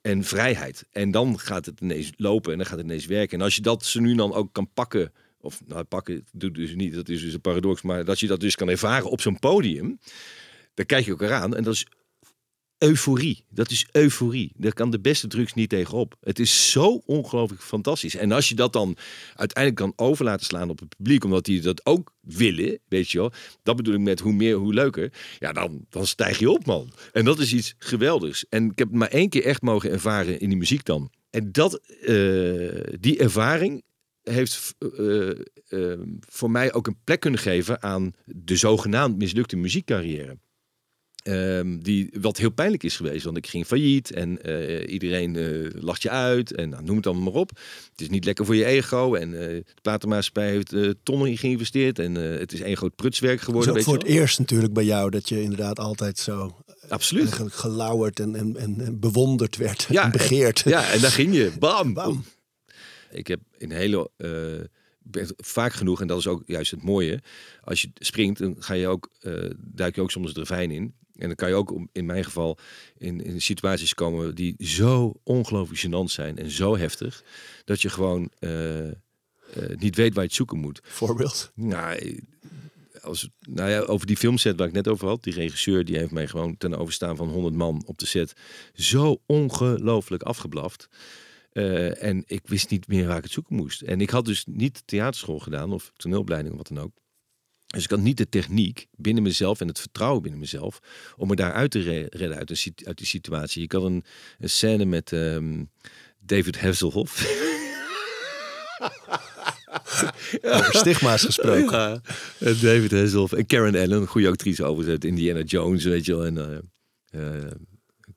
En vrijheid. En dan gaat het ineens lopen en dan gaat het ineens werken. En als je dat ze nu dan ook kan pakken, of nou pakken doet dus niet, dat is dus een paradox, maar dat je dat dus kan ervaren op zo'n podium, dan kijk je elkaar aan en dat is euforie. Dat is euforie. Daar kan de beste drugs niet tegenop. Het is zo ongelooflijk fantastisch. En als je dat dan uiteindelijk kan over laten slaan op het publiek, omdat die dat ook willen, weet je wel. Dat bedoel ik met hoe meer, hoe leuker. Ja, dan, dan stijg je op, man. En dat is iets geweldigs. En ik heb het maar één keer echt mogen ervaren in die muziek dan. En dat, eh, die ervaring heeft eh, eh, voor mij ook een plek kunnen geven aan de zogenaamd mislukte muziekcarrière. Ehm, die wat heel pijnlijk is geweest, want ik ging failliet en eh, iedereen eh, lacht je uit en nou, noem het allemaal maar op. Het is niet lekker voor je ego en eh de platenmaatschappij heeft tonnen in geïnvesteerd en het is één groot prutswerk Het is geworden. ook weet voor het eerst natuurlijk bij jou dat je inderdaad altijd zo Absoluut. gelauwerd en, en, en, bewonderd werd Ja, en begeerd. Ja, en daar ging je. Bam. Bam. Ik heb in hele vaak genoeg en dat is ook juist het mooie. Als je springt, dan ga je ook duik je ook soms het ravijn in. En dan kan je ook in mijn geval in, in situaties komen die zo ongelooflijk gênant zijn en zo heftig dat je gewoon eh, eh, niet weet waar je het zoeken moet. Voorbeeld. Nou, als, nou ja, over die filmset waar ik net over had, die regisseur die heeft mij gewoon ten overstaan van 100 man op de set zo ongelooflijk afgeblaft. Eh, en ik wist niet meer waar ik het zoeken moest. En ik had dus niet theaterschool gedaan of toneelopleiding of wat dan ook. Dus ik had niet de techniek binnen mezelf en het vertrouwen binnen mezelf om me daaruit te re- redden uit, een, uit die situatie. Ik had een, een scène met ehm, David Hasselhoff. <laughs> Over stigma's gesproken. Ja, en David Hasselhoff en Karen Allen, een goede actrice overigens, Indiana Jones, weet je wel. En eh, eh,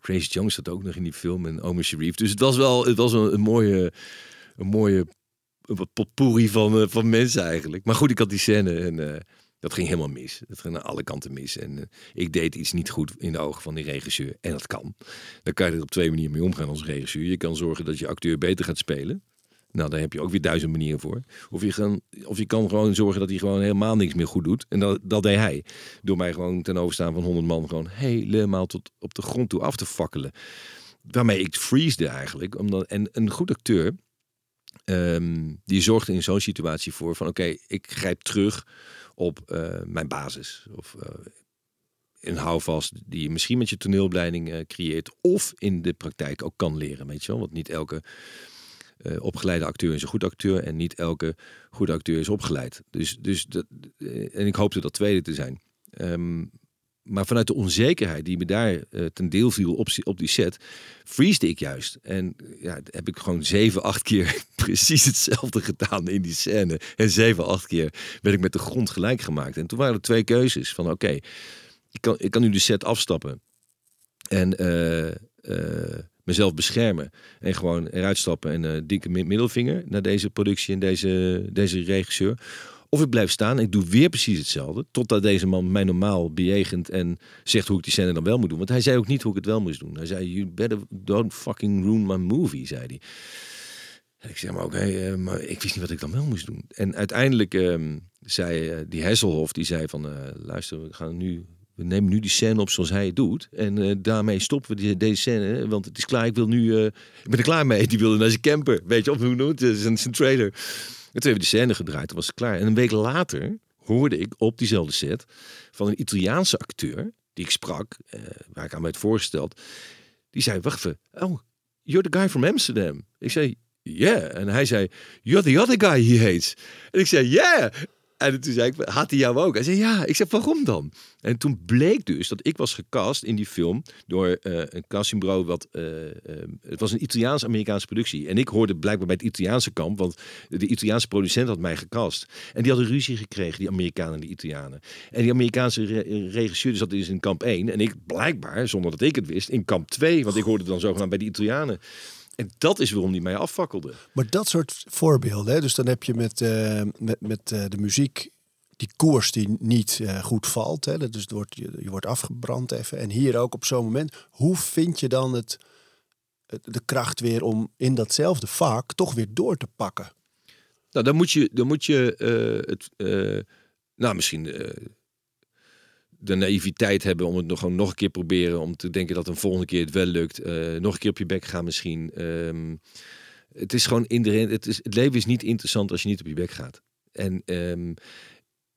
Grace Jones zat ook nog in die film en Omar Sharif. Dus het was wel het was een, een mooie, een mooie wat potpourri van, eh, van mensen eigenlijk. Maar goed, ik had die scène en eh, dat ging helemaal mis. Dat ging naar alle kanten mis. En eh, ik deed iets niet goed in de ogen van die regisseur. En dat kan. Dan kan je er op twee manieren mee omgaan als regisseur. Je kan zorgen dat je acteur beter gaat spelen. Nou, daar heb je ook weer duizend manieren voor. Of je, gaan, of je kan gewoon zorgen dat hij gewoon helemaal niks meer goed doet. En dat, dat deed hij. Door mij gewoon ten overstaan van 100 man gewoon helemaal tot op de grond toe af te fakkelen. Waarmee ik freesde eigenlijk. Omdat, en een goed acteur, ehm, die zorgt in zo'n situatie voor van oké, ik grijp terug op eh, mijn basis. Of eh, een houvast die je misschien met je toneelopleiding eh, creëert. Of in de praktijk ook kan leren, weet je wel. Want niet elke opgeleide acteur is een goed acteur en niet elke goede acteur is opgeleid. Dus, dus dat, en ik hoopte dat tweede te zijn. Ehm, maar vanuit de onzekerheid die me daar eh, ten deel viel op, die set, freesde ik juist. En ja, heb ik gewoon zeven, acht keer <laughs> precies hetzelfde gedaan in die scène. En zeven, acht keer werd ik met de grond gelijk gemaakt. En toen waren er twee keuzes van oké, ik, kan, ik kan nu de set afstappen. En eh, eh, mezelf beschermen en gewoon eruit stappen en dikke middelvinger naar deze productie en deze, deze regisseur. Of ik blijf staan ik doe weer precies hetzelfde. Totdat deze man mij normaal bejegent en zegt hoe ik die scène dan wel moet doen. Want hij zei ook niet hoe ik het wel moest doen. Hij zei, you better don't fucking ruin my movie, zei hij. Ik zeg maar, oké, uh, maar ik wist niet wat ik dan wel moest doen. En uiteindelijk uh, zei uh, die Hesselhoff, die zei van, luister, we gaan nu we nemen nu die scène op zoals hij het doet. En daarmee stoppen we die, deze scène. Want het is klaar, ik wil nu... Ik ben er klaar mee. <laughs> Die wilde naar zijn camper. Weet je, of hoe noemt het? Zijn, zijn trailer. En toen hebben we scène gedraaid. Toen was klaar. En een week later hoorde ik op diezelfde set... van een Italiaanse acteur, die ik sprak... Uh, waar ik aan werd voorgesteld... Die zei, wacht even. Oh, you're the guy from Amsterdam. Ik zei, yeah. En hij zei, you're the other guy he hates. En ik zei, yeah. En toen zei ik, had hij jou ook? Hij zei, ja. Ik zei, waarom dan? En toen bleek dus dat ik was gecast in die film door uh, een castingbureau. Wat, uh, uh, het was een Italiaans-Amerikaanse productie. En ik hoorde blijkbaar bij het Italiaanse kamp, want de Italiaanse producent had mij gecast. En die hadden ruzie gekregen, die Amerikanen en die Italianen. En die Amerikaanse re regisseur zat dus in kamp 1. En ik blijkbaar, zonder dat ik het wist, in kamp 2. Want ik hoorde dan zogenaamd bij de Italianen. En dat is waarom die mij afvakkelde. Maar dat soort voorbeelden, hè? dus dan heb je met, uh, met, met uh, de muziek die koers die niet uh, goed valt. Hè? Dus wordt, je, je wordt afgebrand even. En hier ook op zo'n moment. Hoe vind je dan het, het, de kracht weer om in datzelfde vak toch weer door te pakken? Nou, dan moet je, dan moet je het, nou misschien de naïviteit hebben om het nog, gewoon nog een keer proberen. Om te denken dat een volgende keer het wel lukt. Uh, nog een keer op je bek gaan misschien. Um, het is gewoon inderdaad. Het, is, het leven is niet interessant als je niet op je bek gaat. En um,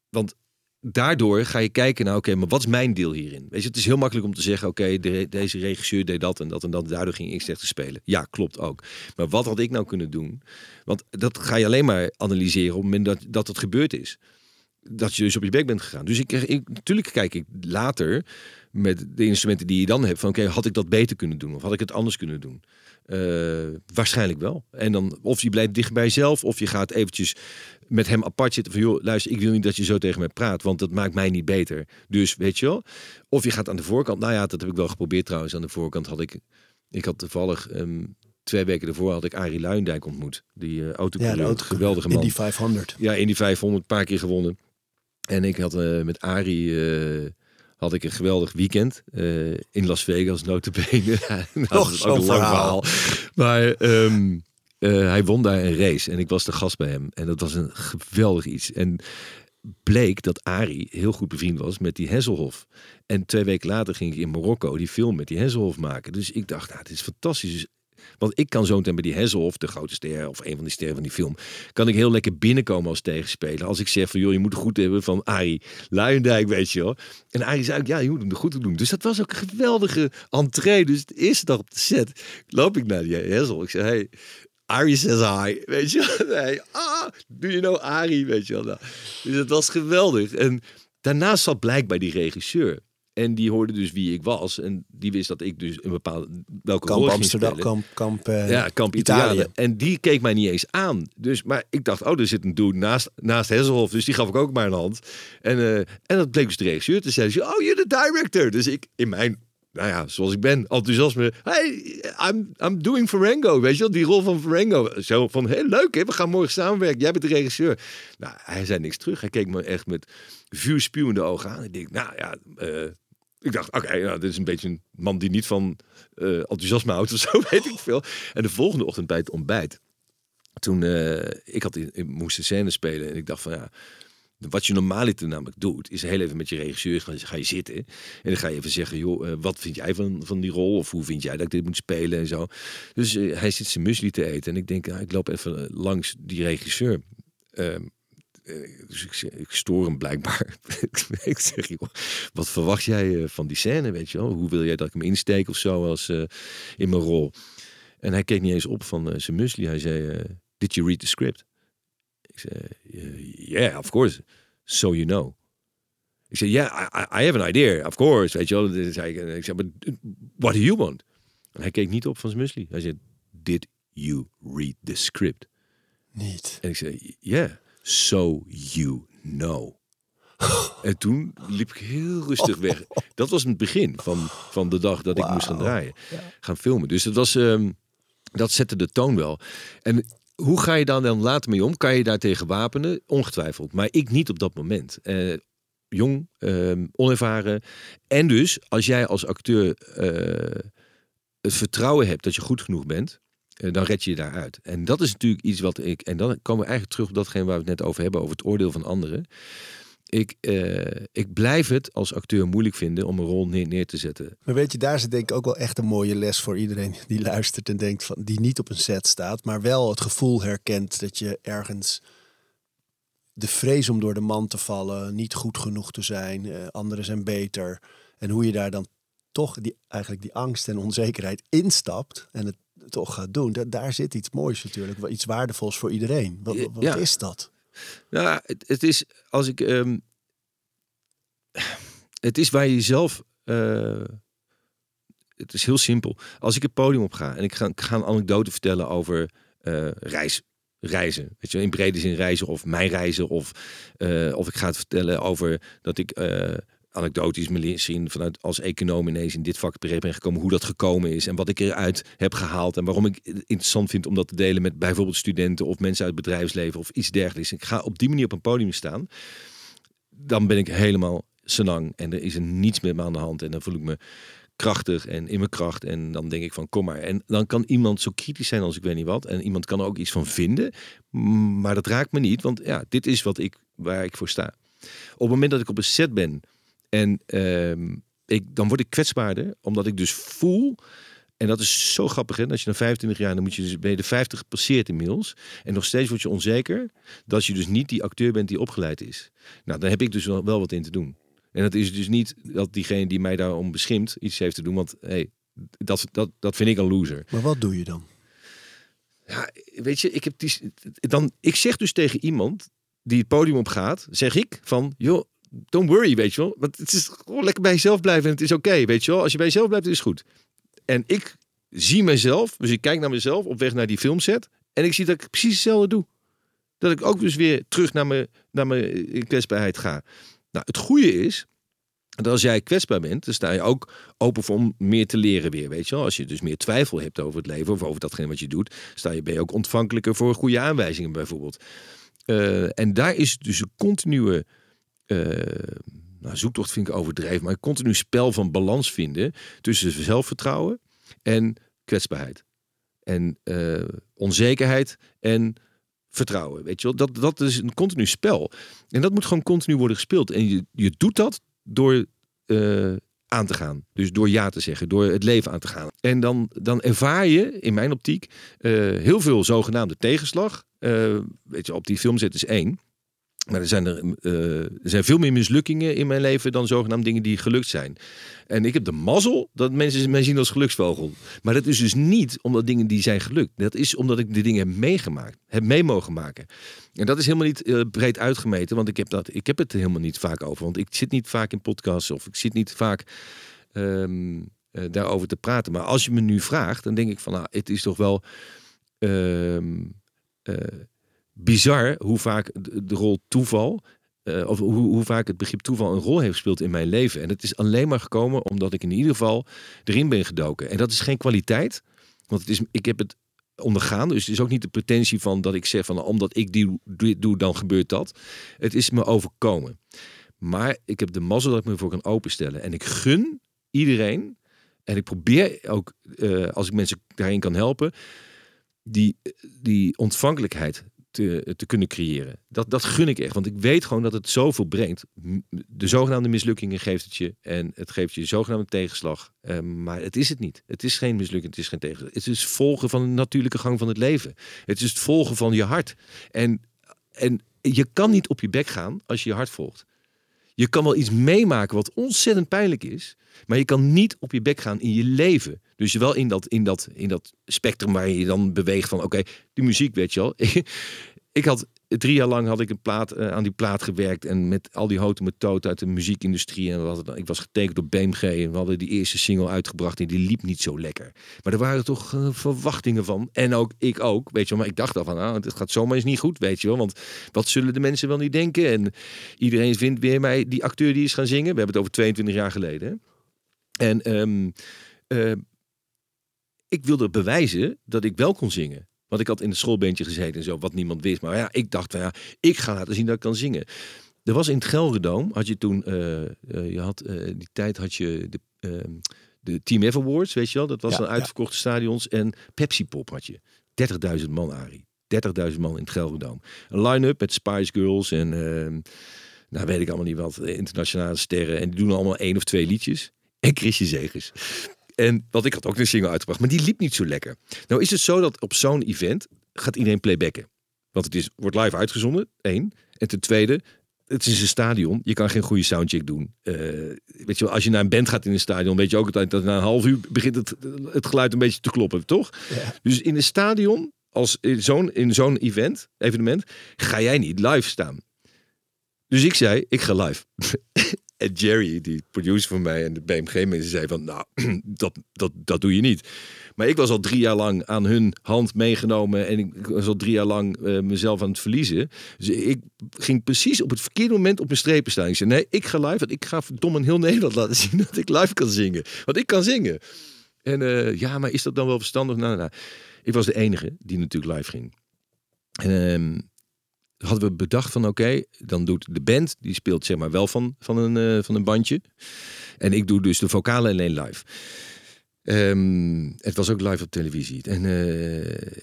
want daardoor ga je kijken naar, oké, maar wat is mijn deel hierin? Weet je, het is heel makkelijk om te zeggen, oké, de, deze regisseur deed dat en dat en dat, daardoor ging ik slecht te spelen. Ja, klopt ook. Maar wat had ik nou kunnen doen? Want dat ga je alleen maar analyseren op het moment dat, dat het gebeurd is dat je dus op je bek bent gegaan. Dus ik, ik, natuurlijk kijk ik later met de instrumenten die je dan hebt van oké, had ik dat beter kunnen doen of had ik het anders kunnen doen? Uh, waarschijnlijk wel. En dan of je blijft dicht bij jezelf of je gaat eventjes met hem apart zitten van joh, luister, ik wil niet dat je zo tegen mij praat, want dat maakt mij niet beter. Dus weet je wel. Of je gaat aan de voorkant. Nou ja, dat heb ik wel geprobeerd trouwens. Aan de voorkant had ik, ik had toevallig um, twee weken ervoor had ik Arie Luindijk ontmoet. Die uh, autocoureur, ja, geweldige man. In die 500. Ja, in die 500, een paar keer gewonnen. En ik had uh, met Arie uh, had ik een geweldig weekend uh, in Las Vegas, notabene. <laughs> Nog nou, zo'n verhaal. verhaal. Maar um, hij won daar een race en ik was de gast bij hem. En dat was een geweldig iets. En bleek dat Arie heel goed bevriend was met die Hesselhoff. En twee weken later ging ik in Marokko die film met die Hesselhoff maken. Dus ik dacht, nou, dit is fantastisch. Dus want ik kan zo bij die Hesselhoff, de grote ster of een van die sterren van die film, kan ik heel lekker binnenkomen als tegenspeler. Als ik zeg van joh, je moet het goed hebben van Arie Luijendijk, weet je wel. En Arie zei ook, ja, je moet hem goed doen. Dus dat was ook een geweldige entree. Dus de eerste dag op de set loop ik naar die Hessel. Ik zei, hey, Arie says hi, weet je wel. Nee, ah, do you know Arie, weet je wel. Nou, dus het was geweldig. En daarnaast zat blijkbaar die regisseur. En die hoorde dus wie ik was. En die wist dat ik dus een bepaalde welke kamp Amsterdam, kamp, kamp, uh, ja, kamp Italië. Italië. En die keek mij niet eens aan. Dus, maar ik dacht, oh, er zit een dude naast, naast Hesselhoff. Dus die gaf ik ook maar een hand. En, uh, en dat bleek dus de regisseur te zijn. oh, you're the director. Dus ik in mijn nou ja, zoals ik ben, enthousiasme. Hey, I'm, I'm doing Ferengo, weet je wel, die rol van Ferengo. Zo van, heel leuk hè, we gaan morgen samenwerken. Jij bent de regisseur. Nou, hij zei niks terug. Hij keek me echt met vuurspuwende ogen aan. Ik denk, nou ja, uh, ik dacht, oké, okay, nou, dit is een beetje een man die niet van uh, enthousiasme houdt of zo, <laughs> weet ik veel. En de volgende ochtend bij het ontbijt, toen uh, ik had moest een scène spelen en ik dacht van ja, wat je normaliter namelijk doet, is heel even met je regisseur gaan, ga je zitten en dan ga je even zeggen, joh, uh, wat vind jij van, van die rol of hoe vind jij dat ik dit moet spelen en zo. Dus hij zit zijn muesli te eten en ik denk, nou, ik loop even langs die regisseur. Ehm, dus ik, ik stoor hem blijkbaar. <laughs> ik zeg, joh, wat verwacht jij van die scène, weet je wel? Hoe wil jij dat ik hem insteek of zo als uh, in mijn rol? En hij keek niet eens op van uh, zijn musli. Hij zei, uh, did you read the script? Ik zei, yeah, of course. So you know. Ik zei, yeah, I, I have an idea, of course. Weet je wel? Dus hij, ik zei, but what do you want? En hij keek niet op van zijn musli. Hij zei, did you read the script? Niet. En ik zei, yeah so you know. En toen liep ik heel rustig weg. Dat was het begin van, van de dag dat ik moest gaan draaien. Gaan filmen. Dus dat was... ehm, dat zette de toon wel. En hoe ga je daar dan later mee om? Kan je daar tegen wapenen? Ongetwijfeld. Maar ik niet op dat moment. Eh, jong, ehm, onervaren. En dus, als jij als acteur eh, het vertrouwen hebt dat je goed genoeg bent, dan red je je daaruit. En dat is natuurlijk iets wat ik. En dan komen we eigenlijk terug op datgene waar we het net over hebben, over het oordeel van anderen. Ik, eh, ik blijf het als acteur moeilijk vinden om een rol neer, neer te zetten. Maar weet je, daar zit denk ik ook wel echt een mooie les voor iedereen die luistert en denkt van die niet op een set staat, maar wel het gevoel herkent dat je ergens de vrees om door de man te vallen, niet goed genoeg te zijn, eh, anderen zijn beter. En hoe je daar dan toch die, eigenlijk die angst en onzekerheid instapt en het toch gaat doen. Da- daar zit iets moois natuurlijk, iets waardevols voor iedereen. Wat, wat Ja. is dat? Nou, het, het is als ik. ehm, het is waar je zelf. eh, het is heel simpel. Als ik het podium op ga en ik ga, ik ga een anekdote vertellen over eh, reis, reizen. Weet je, in brede zin reizen of mijn reizen. Of, eh, of ik ga het vertellen over dat ik anekdotisch misschien vanuit als econoom ineens in dit vak terecht ben gekomen. Hoe dat gekomen is en wat ik eruit heb gehaald. En waarom ik het interessant vind om dat te delen met bijvoorbeeld studenten of mensen uit het bedrijfsleven of iets dergelijks. Ik ga op die manier op een podium staan. Dan ben ik helemaal senang en er is er niets met me aan de hand. En dan voel ik me krachtig en in mijn kracht. En dan denk ik van kom maar. En dan kan iemand zo kritisch zijn als ik weet niet wat. En iemand kan er ook iets van vinden. Maar dat raakt me niet. Want ja, dit is wat ik, waar ik voor sta. Op het moment dat ik op een set ben en ehm, ik, dan word ik kwetsbaarder. Omdat ik dus voel. En dat is zo grappig, hè? Als je dan 25 jaar, dan moet je dus ben je de 50 gepasseerd inmiddels. En nog steeds word je onzeker dat je dus niet die acteur bent die opgeleid is. Nou, daar heb ik dus wel, wel wat in te doen. En dat is dus niet dat diegene die mij daarom beschimpt iets heeft te doen. Want hey, dat, dat, dat vind ik een loser. Maar wat doe je dan? Ja, weet je, ik, heb die, dan, ik zeg dus tegen iemand die het podium op gaat, zeg ik van, joh, don't worry, weet je wel. Want het is gewoon lekker bij jezelf blijven en het is oké, weet je wel. Als je bij jezelf blijft, is het goed. En ik zie mezelf, dus ik kijk naar mezelf op weg naar die filmset en ik zie dat ik precies hetzelfde doe. Dat ik ook dus weer terug naar mijn, naar mijn kwetsbaarheid ga. Nou, het goede is, dat als jij kwetsbaar bent, dan sta je ook open voor om meer te leren weer, weet je wel. Als je dus meer twijfel hebt over het leven of over datgene wat je doet, sta je, ben je ook ontvankelijker voor goede aanwijzingen bijvoorbeeld. Eh, en daar is dus een continue eh, nou, zoektocht vind ik overdreven, maar een continu spel van balans vinden tussen zelfvertrouwen en kwetsbaarheid. En eh, onzekerheid en vertrouwen. Weet je wel, dat, dat is een continu spel. En dat moet gewoon continu worden gespeeld. En je, je doet dat door eh, aan te gaan. Dus door ja te zeggen, door het leven aan te gaan. En dan, dan ervaar je, in mijn optiek, eh, heel veel zogenaamde tegenslag. Eh, weet je, op die filmzet is één. Maar er zijn, er, eh, er zijn veel meer mislukkingen in mijn leven dan zogenaamd dingen die gelukt zijn. En ik heb de mazzel dat mensen mij zien als geluksvogel. Maar dat is dus niet omdat dingen die zijn gelukt. Dat is omdat ik de dingen heb meegemaakt, heb mee mogen maken. En dat is helemaal niet eh, breed uitgemeten, want ik heb, dat, ik heb het er helemaal niet vaak over. Want ik zit niet vaak in podcasts of ik zit niet vaak ehm, eh, daarover te praten. Maar als je me nu vraagt, dan denk ik van, nou, het is toch wel ehm, eh, bizar hoe vaak de, rol toeval, eh, of hoe, hoe vaak het begrip toeval een rol heeft gespeeld in mijn leven. En het is alleen maar gekomen omdat ik in ieder geval erin ben gedoken. En dat is geen kwaliteit, want het is, ik heb het ondergaan. Dus het is ook niet de pretentie van dat ik zeg van omdat ik die dit doe, dan gebeurt dat. Het is me overkomen. Maar ik heb de mazzel dat ik me voor kan openstellen. En ik gun iedereen. En ik probeer ook, eh, als ik mensen daarin kan helpen, die, die ontvankelijkheid te, te kunnen creëren. Dat, dat gun ik echt. Want ik weet gewoon dat het zoveel brengt. De zogenaamde mislukkingen geeft het je. En het geeft je zogenaamde tegenslag. Eh, maar het is het niet. Het is geen mislukking. Het is geen tegenslag. Het is volgen van de natuurlijke gang van het leven. Het is het volgen van je hart. En, en je kan niet op je bek gaan als je je hart volgt. Je kan wel iets meemaken wat ontzettend pijnlijk is. Maar je kan niet op je bek gaan in je leven. Dus wel in dat, in dat, in dat spectrum waar je dan beweegt van... oké, die muziek weet je wel. <laughs> ik had drie jaar lang had ik een plaat, eh, aan die plaat gewerkt. En met al die houten metoten uit de muziekindustrie. En dan- ik was getekend door BMG. En we hadden die eerste single uitgebracht. En die liep niet zo lekker. Maar er waren toch eh, verwachtingen van. En ook ik ook. Weet je wel. Maar ik dacht al van, ah, het gaat zomaar eens niet goed. Weet je wel. Want wat zullen de mensen wel niet denken? En iedereen vindt weer mij die acteur die is gaan zingen. We hebben het over 22 jaar geleden. En ehm, eh, ik wilde bewijzen dat ik wel kon zingen. Want ik had in het schoolbeentje gezeten en zo, wat niemand wist. Maar ja, ik dacht van ja, ik ga laten zien dat ik kan zingen. Er was in het Gelredoom, had je toen, eh, eh, je had, eh, die tijd had je de, ehm, de Team F Awards, weet je wel. Dat was Ja, een ja. uitverkochte stadions. En Pepsi Pop had je. 30.000 man, Arie. 30.000 man in het Gelredoom. Een line-up met Spice Girls en, ehm, nou weet ik allemaal niet wat, internationale sterren. En die doen allemaal één of twee liedjes. En Chrisje Zegers. En want ik had ook een single uitgebracht, maar die liep niet zo lekker. Nou is het zo dat op zo'n event gaat iedereen playbacken. Want het is, wordt live uitgezonden, één. En ten tweede, het is een stadion. Je kan geen goede soundcheck doen. Eh, weet je wel, als je naar een band gaat in een stadion, weet je ook altijd dat na een half uur begint het, het geluid een beetje te kloppen, toch? Ja. Dus in een stadion, als in zo'n in zo'n event, evenement, ga jij niet live staan. Dus ik zei, ik ga live. <laughs> en Jerry, die producer van mij en de BMG-mensen, zei van, nou, <clears throat> dat, dat, dat doe je niet. Maar ik was al drie jaar lang aan hun hand meegenomen en ik was al drie jaar lang eh, mezelf aan het verliezen. Dus ik ging precies op het verkeerde moment op mijn strepen staan. Ik zei, nee, ik ga live, want ik ga verdomme heel <laughs> Nederland laten zien dat ik live kan zingen. Want ik kan zingen. En eh, ja, maar is dat dan wel verstandig? Nou, nou, ik was de enige die natuurlijk live ging. En ehm, hadden we bedacht van oké, dan doet de band, die speelt zeg maar wel van, van, een, eh, van een bandje. En ik doe dus de vocalen alleen live. Ehm, het was ook live op televisie. En eh,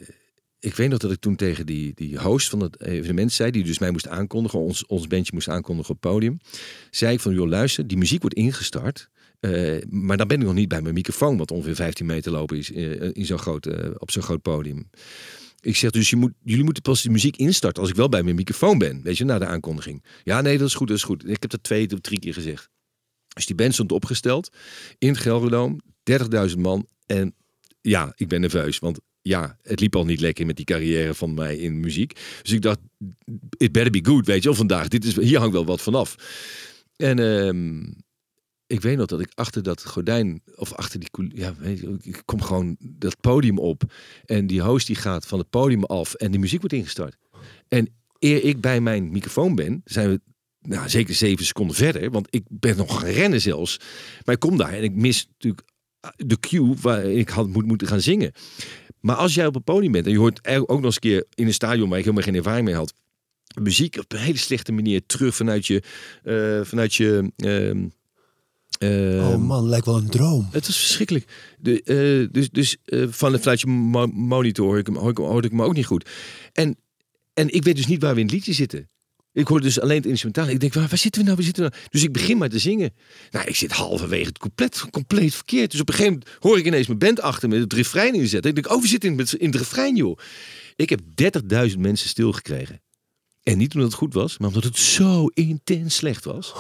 ik weet nog dat ik toen tegen die, die host van het evenement zei, die dus mij moest aankondigen, ons, ons bandje moest aankondigen op podium. Zei ik van, joh luister, die muziek wordt ingestart. Eh, maar dan ben ik nog niet bij mijn microfoon, wat ongeveer 15 meter lopen is in zo'n groot, op zo'n groot podium. Ik zeg dus, je moet, jullie moeten pas de muziek instarten als ik wel bij mijn microfoon ben. Weet je, na de aankondiging. Ja, nee, dat is goed, dat is goed. Ik heb dat twee of drie keer gezegd. Dus die band stond opgesteld in het Gelderdoom. 30.000 man. En ja, ik ben nerveus. Want ja, het liep al niet lekker met die carrière van mij in muziek. Dus ik dacht, it better be good, weet je wel, vandaag. Dit is, hier hangt wel wat vanaf. En ehm, ik weet nog dat ik achter dat gordijn, of achter die, ja, ik kom gewoon dat podium op. En die host die gaat van het podium af en de muziek wordt ingestart. En eer ik bij mijn microfoon ben, zijn we nou, zeker zeven seconden verder. Want ik ben nog gaan rennen zelfs. Maar ik kom daar en ik mis natuurlijk de cue waar ik had moet moeten gaan zingen. Maar als jij op een podium bent en je hoort ook nog eens een keer in een stadion waar ik helemaal geen ervaring mee had, muziek op een hele slechte manier terug vanuit je, eh, vanuit je. Oh ehm, man, lijkt wel een droom. het was verschrikkelijk. De, eh, dus dus eh, van, vanuit je mo- monitor hoorde ik, hem, hoorde, ik, hoorde ik hem ook niet goed. En, en ik weet dus niet waar we in het liedje zitten. Ik hoorde dus alleen het instrumentaal. Ik denk, waar, waar zitten we nou? Waar zitten we nou? Dus ik begin maar te zingen. Nou, ik zit halverwege het compleet, compleet verkeerd. Dus op een gegeven moment hoor ik ineens mijn band achter me het refrein inzetten. Ik denk, oh, we zitten in, het- in het refrein, joh. Ik heb 30.000 mensen stilgekregen. En niet omdat het goed was, maar omdat het zo intens slecht was.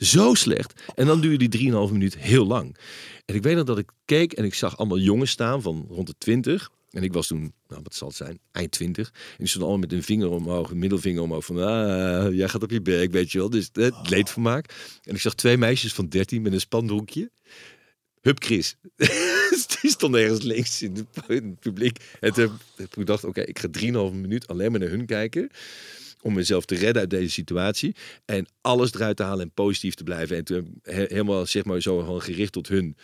Zo slecht. En dan duurde die 3,5 minuut heel lang. En ik weet nog dat ik keek en ik zag allemaal jongens staan van rond de 20. En ik was toen, nou wat zal het zijn, eind 20. En die stonden allemaal met een vinger omhoog, een middelvinger omhoog. Van, ah, jij gaat op je bek, weet je wel. Dus het leedvermaak. En ik zag twee meisjes van 13 met een spanbroekje. Hup Chris. <laughs> die stond ergens links in, het publiek. En toen heb ik dacht, oké, ik ga 3,5 minuut alleen maar naar hun kijken om mezelf te redden uit deze situatie. En alles eruit te halen en positief te blijven. En toen he- helemaal zeg maar zo gewoon gericht tot hun.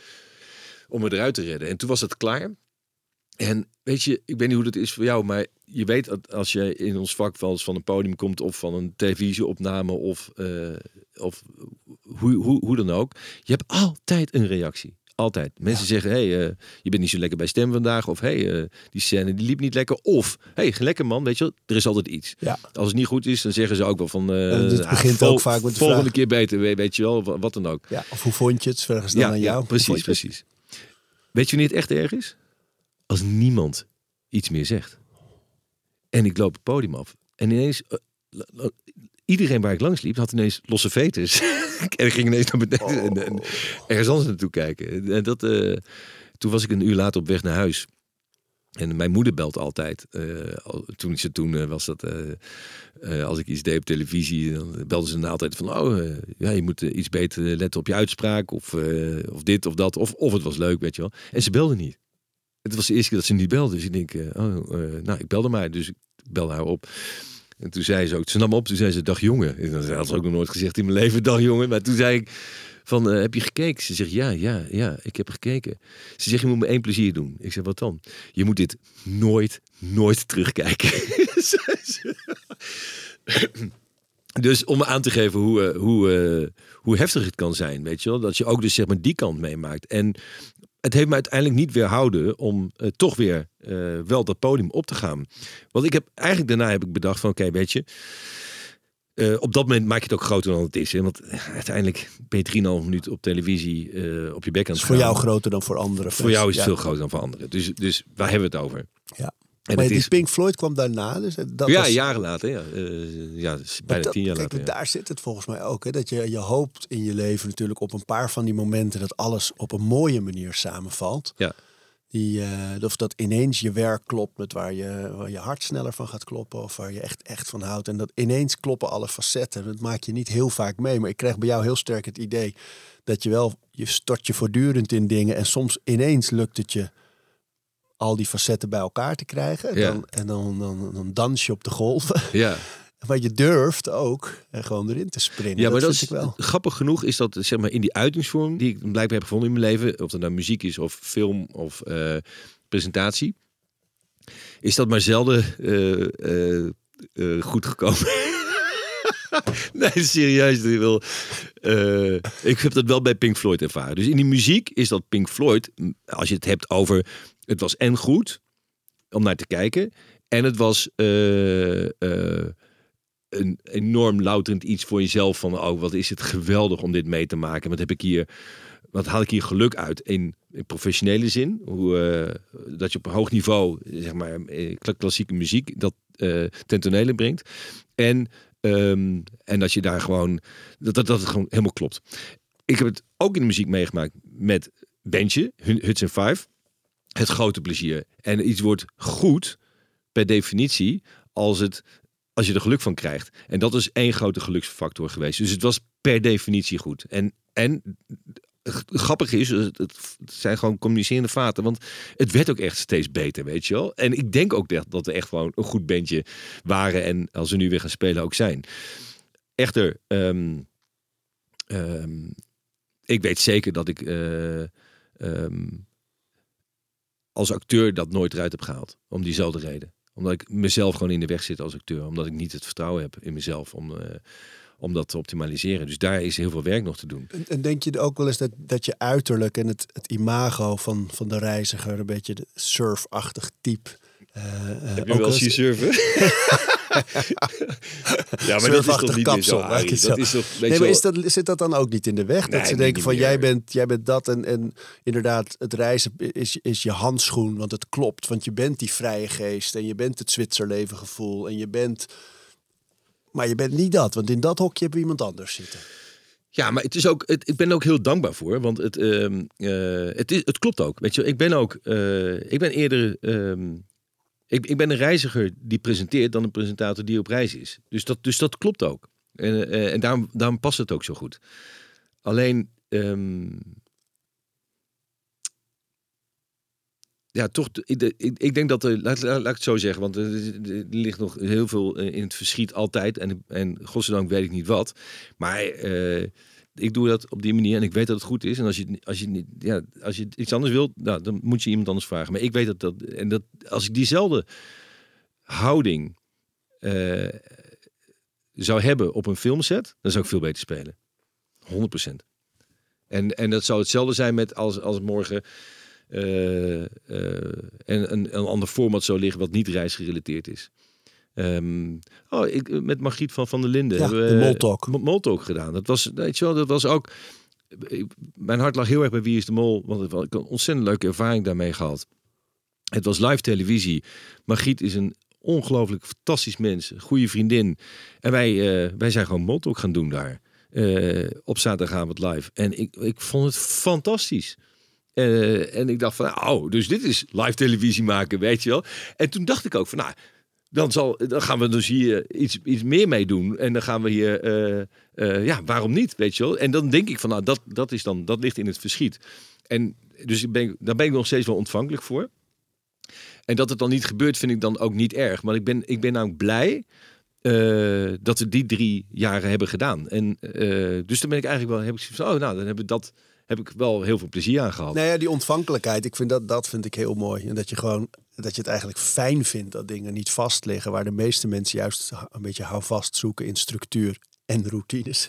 Om me eruit te redden. En toen was het klaar. En weet je, ik weet niet hoe dat is voor jou, maar je weet dat als je in ons vak van een podium komt of van een televisieopname of, eh, of hoe, hoe, hoe dan ook. Je hebt altijd een reactie. Altijd. Mensen zeggen, hey, eh, je bent niet zo lekker bij stem vandaag. Of hey, eh, die scène die liep niet lekker. Of, hey, lekker man, weet je wel, er is altijd iets. Ja. Als het niet goed is, dan zeggen ze ook wel van... En het ah, begint vol- ook vaak met de Volgende vraag. keer beter, weet, je wel, wa- wat dan ook. Ja, of hoe vond je het? Vragen ze dan Ja, aan jou. precies, precies. Weet je wanneer het echt erg is? Als niemand iets meer zegt. En ik loop het podium af. En ineens... iedereen waar ik langs liep, had ineens losse veters. <laughs> en ik ging ineens naar beneden en, en ergens anders naartoe kijken. En dat, eh, toen was ik een uur later op weg naar huis. En mijn moeder belt altijd. eh, toen ze toen eh, was dat. als ik iets deed op televisie, dan belde ze na altijd van. Oh, ja, je moet iets beter letten op je uitspraak. Of, of dit of dat. Of, of het was leuk, weet je wel. En ze belde niet. Het was de eerste keer dat ze niet belde. Dus ik denk, oh, nou, ik belde maar. Dus ik belde haar op. En toen zei ze ook, ze nam op, toen zei ze, dag jongen. En dat had ze ook nog nooit gezegd in mijn leven, dag jongen. Maar toen zei ik, van, eh, heb je gekeken? Ze zegt, ja, ja, ja, ik heb gekeken. Ze zegt, je moet me één plezier doen. Ik zeg, wat dan? Je moet dit nooit, nooit terugkijken. <laughs> Dus om aan te geven hoe, eh, hoe, eh, hoe heftig het kan zijn, weet je wel. Dat je ook dus zeg maar die kant meemaakt. En het heeft me uiteindelijk niet weerhouden om eh, toch weer eh, wel dat podium op te gaan. Want ik heb eigenlijk daarna heb ik bedacht van, oké, weet je... eh, op dat moment maak je het ook groter dan het is. Hè? Want uiteindelijk ben je 3,5 minuten op televisie op je bek aan is het voor gaan. jou groter dan voor anderen. Voor jou is het Ja. veel groter dan voor anderen. Dus, dus waar hebben we het over? Ja. En maar die is, Pink Floyd kwam daarna. Dus dat ja, was, jaren later. Ja, Eh, ja dus bijna dat- tien jaar kijk, later. ja. Daar zit het volgens mij ook. Hè, dat je, je hoopt in je leven natuurlijk op een paar van die momenten dat alles op een mooie manier samenvalt. Ja. Die, eh, of dat ineens je werk klopt met waar je, waar je hart sneller van gaat kloppen. Of waar je echt, echt van houdt. En dat ineens kloppen alle facetten. Dat maak je niet heel vaak mee. Maar ik krijg bij jou heel sterk het idee dat je wel, je stort je voortdurend in dingen. En soms ineens lukt het je al die facetten bij elkaar te krijgen. En Ja. dan, en dan, dan, dan dans je op de golven. Ja. <laughs> Maar je durft ook er gewoon erin te springen. Ja, maar dat is wel. grappig genoeg is dat zeg maar in die uitingsvorm die ik blijkbaar heb gevonden in mijn leven, of het nou muziek is of film of eh, presentatie, is dat maar zelden eh, eh, eh, goed gekomen. <laughs> nee, serieus. Ik, wil, eh, ik heb dat wel bij Pink Floyd ervaren. Dus in die muziek is dat Pink Floyd, als je het hebt over, het was en goed om naar te kijken, en het was eh, eh, een enorm louterend iets voor jezelf van oh wat is het geweldig om dit mee te maken. Wat heb ik hier wat haal ik hier geluk uit in, professionele zin? Hoe eh, dat je op een hoog niveau zeg maar kla- klassieke muziek dat ten tonele brengt. En ehm, en dat je daar gewoon dat, dat het gewoon helemaal klopt. Ik heb het ook in de muziek meegemaakt met bandje Huts en Five het grote plezier en iets wordt goed per definitie als het als je er geluk van krijgt. En dat is één grote geluksfactor geweest. Dus het was per definitie goed. En, en grappig is, het, het zijn gewoon communicerende vaten. Want het werd ook echt steeds beter, weet je wel. En ik denk ook dat, dat we echt gewoon een goed bandje waren. En als we nu weer gaan spelen ook zijn. Echter, ehm, ehm, ik weet zeker dat ik eh, ehm, als acteur dat nooit eruit heb gehaald. Om diezelfde reden omdat ik mezelf gewoon in de weg zit als acteur. Omdat ik niet het vertrouwen heb in mezelf om, eh, om dat te optimaliseren. Dus daar is heel veel werk nog te doen. En, en denk je ook wel eens dat, dat je uiterlijk en het, het imago van, van de reiziger, een beetje de surfachtig type. eh, eh, Heb je ook wel eens- <laughs> eens surfen? Ja, maar dat is toch niet kapsel, zo, Arie? Dat is toch, Nee, maar is dat, zit dat dan ook niet in de weg? Nee, dat ze denken van meer. jij bent, jij bent dat en, en inderdaad het reizen is, is je handschoen, want het klopt. Want je bent die vrije geest en je bent het Zwitserleven gevoel en je bent... Maar je bent niet dat, want in dat hokje heb je iemand anders zitten. Ja, maar het is ook, het, ik ben er ook heel dankbaar voor. Want het, ehm, eh, het, is, het klopt ook. Weet je, ik ben ook, eh, ik ben eerder, ehm, ik, ik ben een reiziger die presenteert dan een presentator die op reis is. Dus dat, dus dat klopt ook. En, eh, en daarom, past het ook zo goed. Alleen, ehm, ja, toch, ik, denk dat er, laat, laat, ik het zo zeggen, want er, er ligt nog heel veel eh, in het verschiet altijd. En, en godzijdank weet ik niet wat. Maar eh, ik doe dat op die manier en ik weet dat het goed is. En als je, als je, niet, ja, als je iets anders wilt, nou, dan moet je iemand anders vragen. Maar ik weet dat dat. En dat als ik diezelfde houding eh, zou hebben op een filmset, dan zou ik veel beter spelen. 100%. En, en dat zou hetzelfde zijn met als, als morgen eh, eh, en een, een ander format zou liggen wat niet reisgerelateerd is. Ehm, oh, ik, met Margriet van Van der Linden Ja, hebben we de Moltalk. Mo- Moltalk gedaan. Dat was, weet je wel, dat was ook. ik- Mijn hart lag heel erg bij Wie is de Mol, want ik had een ontzettend leuke ervaring daarmee gehad. Het was live televisie. Margriet is een ongelooflijk fantastisch mens, goede vriendin. En wij, eh, wij zijn gewoon Moltalk gaan doen daar. Eh, op zaterdagavond live. En ik, ik vond het fantastisch. Eh, en ik dacht van, nou, oh, dus dit is live televisie maken, weet je wel. En toen dacht ik ook van, nou, dan, zal, dan gaan we dus hier iets, iets meer mee doen. En dan gaan we hier, eh, eh, ja, waarom niet, weet je wel. En dan denk ik van, nou, dat, dat, is dan, dat ligt in het verschiet. En dus ik ben, daar ben ik nog steeds wel ontvankelijk voor. En dat het dan niet gebeurt, vind ik dan ook niet erg. Maar ik ben, ik ben nou blij uh, dat we die drie jaren hebben gedaan. En dus dan ben ik eigenlijk wel, heb ik van, oh, nou, dan hebben we dat, heb ik wel heel veel plezier aan gehad. Nou ja, die ontvankelijkheid, ik vind dat, dat vind ik heel mooi. En dat je gewoon, dat je het eigenlijk fijn vindt dat dingen niet vast liggen, waar de meeste mensen juist een beetje houvast zoeken in structuur en routines.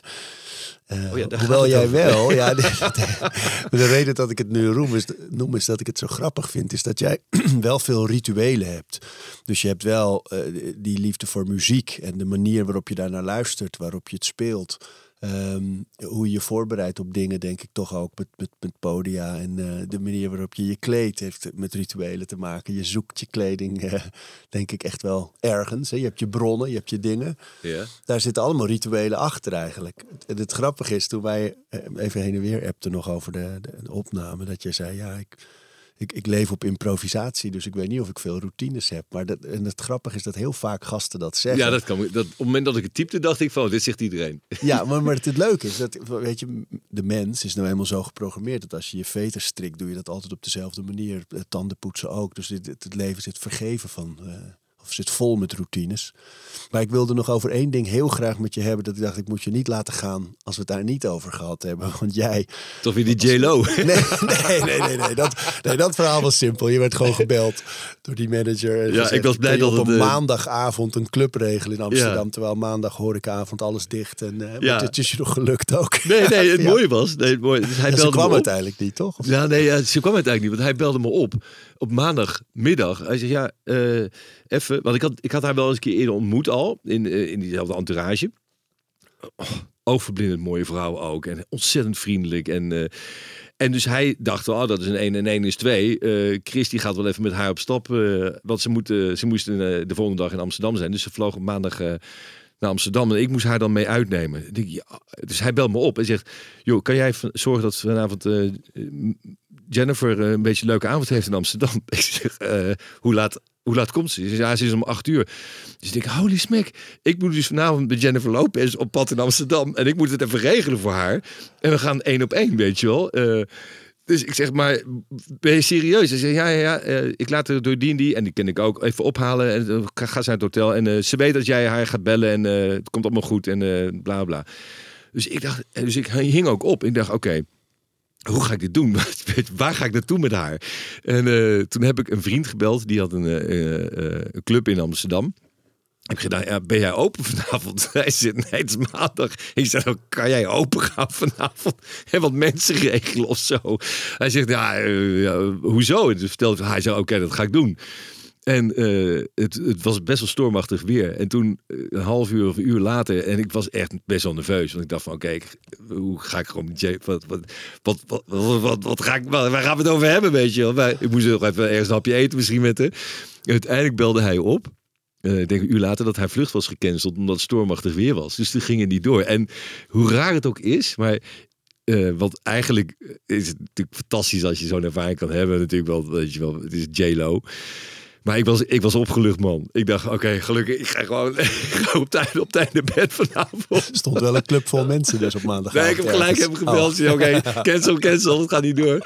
Uh, oh ja, hoewel jij wel, ja, <laughs> de, de, de, reden dat ik het nu noem is, noem is dat ik het zo grappig vind, is dat jij <clears throat> wel veel rituelen hebt. Dus je hebt wel uh, die liefde voor muziek en de manier waarop je daarnaar luistert, waarop je het speelt. Um, hoe je je voorbereidt op dingen, denk ik toch ook met, met, met podia. En uh, de manier waarop je je kleedt heeft met rituelen te maken. Je zoekt je kleding, uh, denk ik, echt wel ergens. Hè? Je hebt je bronnen, je hebt je dingen. Daar zitten allemaal rituelen achter eigenlijk. En het grappige is, toen wij eh, even heen en weer appten nog over de, de, de opname, dat je zei, ja, ik ik, ik leef op improvisatie, dus ik weet niet of ik veel routines heb. Maar dat, en het grappige is dat heel vaak gasten dat zeggen. Ja, dat kan. Dat, op het moment dat ik het typte, dacht ik van, dit zegt iedereen. Ja, <laughs> maar, maar het, het leuke is dat, weet je, de mens is nou eenmaal zo geprogrammeerd dat als je je veters strikt, doe je dat altijd op dezelfde manier. Tanden poetsen ook. Dus dit, het leven zit vergeven van. Uh, of zit vol met routines. Maar ik wilde nog over één ding heel graag met je hebben. Dat ik dacht, ik moet je niet laten gaan als we het daar niet over gehad hebben. Want jij... Toch weer die J-Lo? <laughs> Nee, nee, nee, nee, nee. Dat, nee, dat verhaal was simpel. Je werd gewoon gebeld door die manager. Ja, ik was blij dat op een maandagavond een club regelen in Amsterdam. Ja. Terwijl maandag horecaavond alles dicht. En uh, ja. het is je nog gelukt ook. Nee, nee, het <laughs> ja. mooie was... Nee, het mooie, dus hij belde ze kwam uiteindelijk niet, toch? Ja, nee, ze kwam uiteindelijk niet. Want hij belde me op op maandagmiddag. Hij zei, ja, uh, even... Want ik had, ik had haar wel eens een keer eerder ontmoet al. In, uh, in diezelfde entourage. Oh, oogverblindend mooie vrouw ook. En ontzettend vriendelijk. En, uh, en dus hij dacht, oh, dat is een 1 en 1 is 2. Uh, Chris gaat wel even met haar op stap. Want ze, moeten, ze moesten de volgende dag in Amsterdam zijn. Dus ze vloog op maandag naar Amsterdam. En ik moest haar dan mee uitnemen. Dus hij belt me op en zegt, joh, kan jij zorgen dat vanavond Jennifer een beetje een leuke avond heeft in Amsterdam? <laughs> Ik zeg, hoe laat hoe laat komt ze? Ze ja, ze is om acht uur. Dus ik denk, holy smack. Ik moet dus vanavond met Jennifer Lopez op pad in Amsterdam. En ik moet het even regelen voor haar. En we gaan één op één, weet je wel. Uh, dus ik zeg, maar ben je serieus? Ze zegt, ja, ja, ja. Ik laat haar door die en die. En die kan ik ook even ophalen. En ga ze naar het hotel. En ze weet dat jij haar gaat bellen. En het komt allemaal goed. En bla bla. Dus ik dacht, dus ik hing ook op. Ik dacht, oké. Hoe ga ik dit doen? <laughs> Waar ga ik naartoe met haar? En uh, toen heb ik een vriend gebeld, die had een, uh, een club in Amsterdam. Ik gedaan, ja, ben jij open <laughs> vanavond? <laughs> Hij zegt, nee, het is maandag. Ik zeg, oh, kan jij open gaan vanavond? En wat mensen regelen of zo. Hij zegt, ja, ja hoezo? Dus hij, zei, oké, dat ga ik doen. En uh, het, het, was best wel stormachtig weer. En toen een half uur of een uur later, en ik was echt best wel nerveus. Want ik dacht van, oké, hoe ga ik gewoon wat, wat, wat, wat, wat, wat, ga ik, waar gaan we het over hebben, weet je wel? Ik moest nog even ergens een hapje eten misschien met hem. Uiteindelijk belde hij op. Uh, ik denk een uur later dat haar vlucht was gecanceld omdat het stormachtig weer was. Dus toen ging het niet door. En hoe raar het ook is, maar uh, want eigenlijk is het natuurlijk fantastisch als je zo'n ervaring kan hebben. Natuurlijk wel, weet je wel, het is J-Lo. Maar ik was, ik was opgelucht, man. Ik dacht, oké, okay, gelukkig, ik ga gewoon <laughs> op tijd, op tijd naar bed vanavond. Er stond wel een club vol mensen dus op maandag. Nee, ik heb gelijk hebben gebeld. Oh. Oké, okay, <laughs> cancel, cancel, het gaat niet door.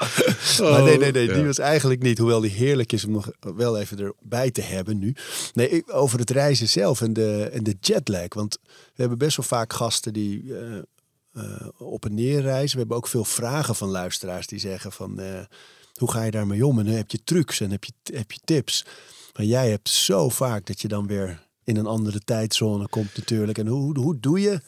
Oh, maar nee, nee, nee, ja. die was eigenlijk niet. Hoewel die heerlijk is om nog wel even erbij te hebben nu. Nee, ik, over het reizen zelf en de, en de jetlag. Want we hebben best wel vaak gasten die... Uh, uh, op en neer reizen. We hebben ook veel vragen van luisteraars die zeggen van... Uh, hoe ga je daarmee om? En heb je trucs en heb je, heb je tips? Maar jij hebt zo vaak dat je dan weer in een andere tijdzone komt natuurlijk. En hoe, hoe doe je?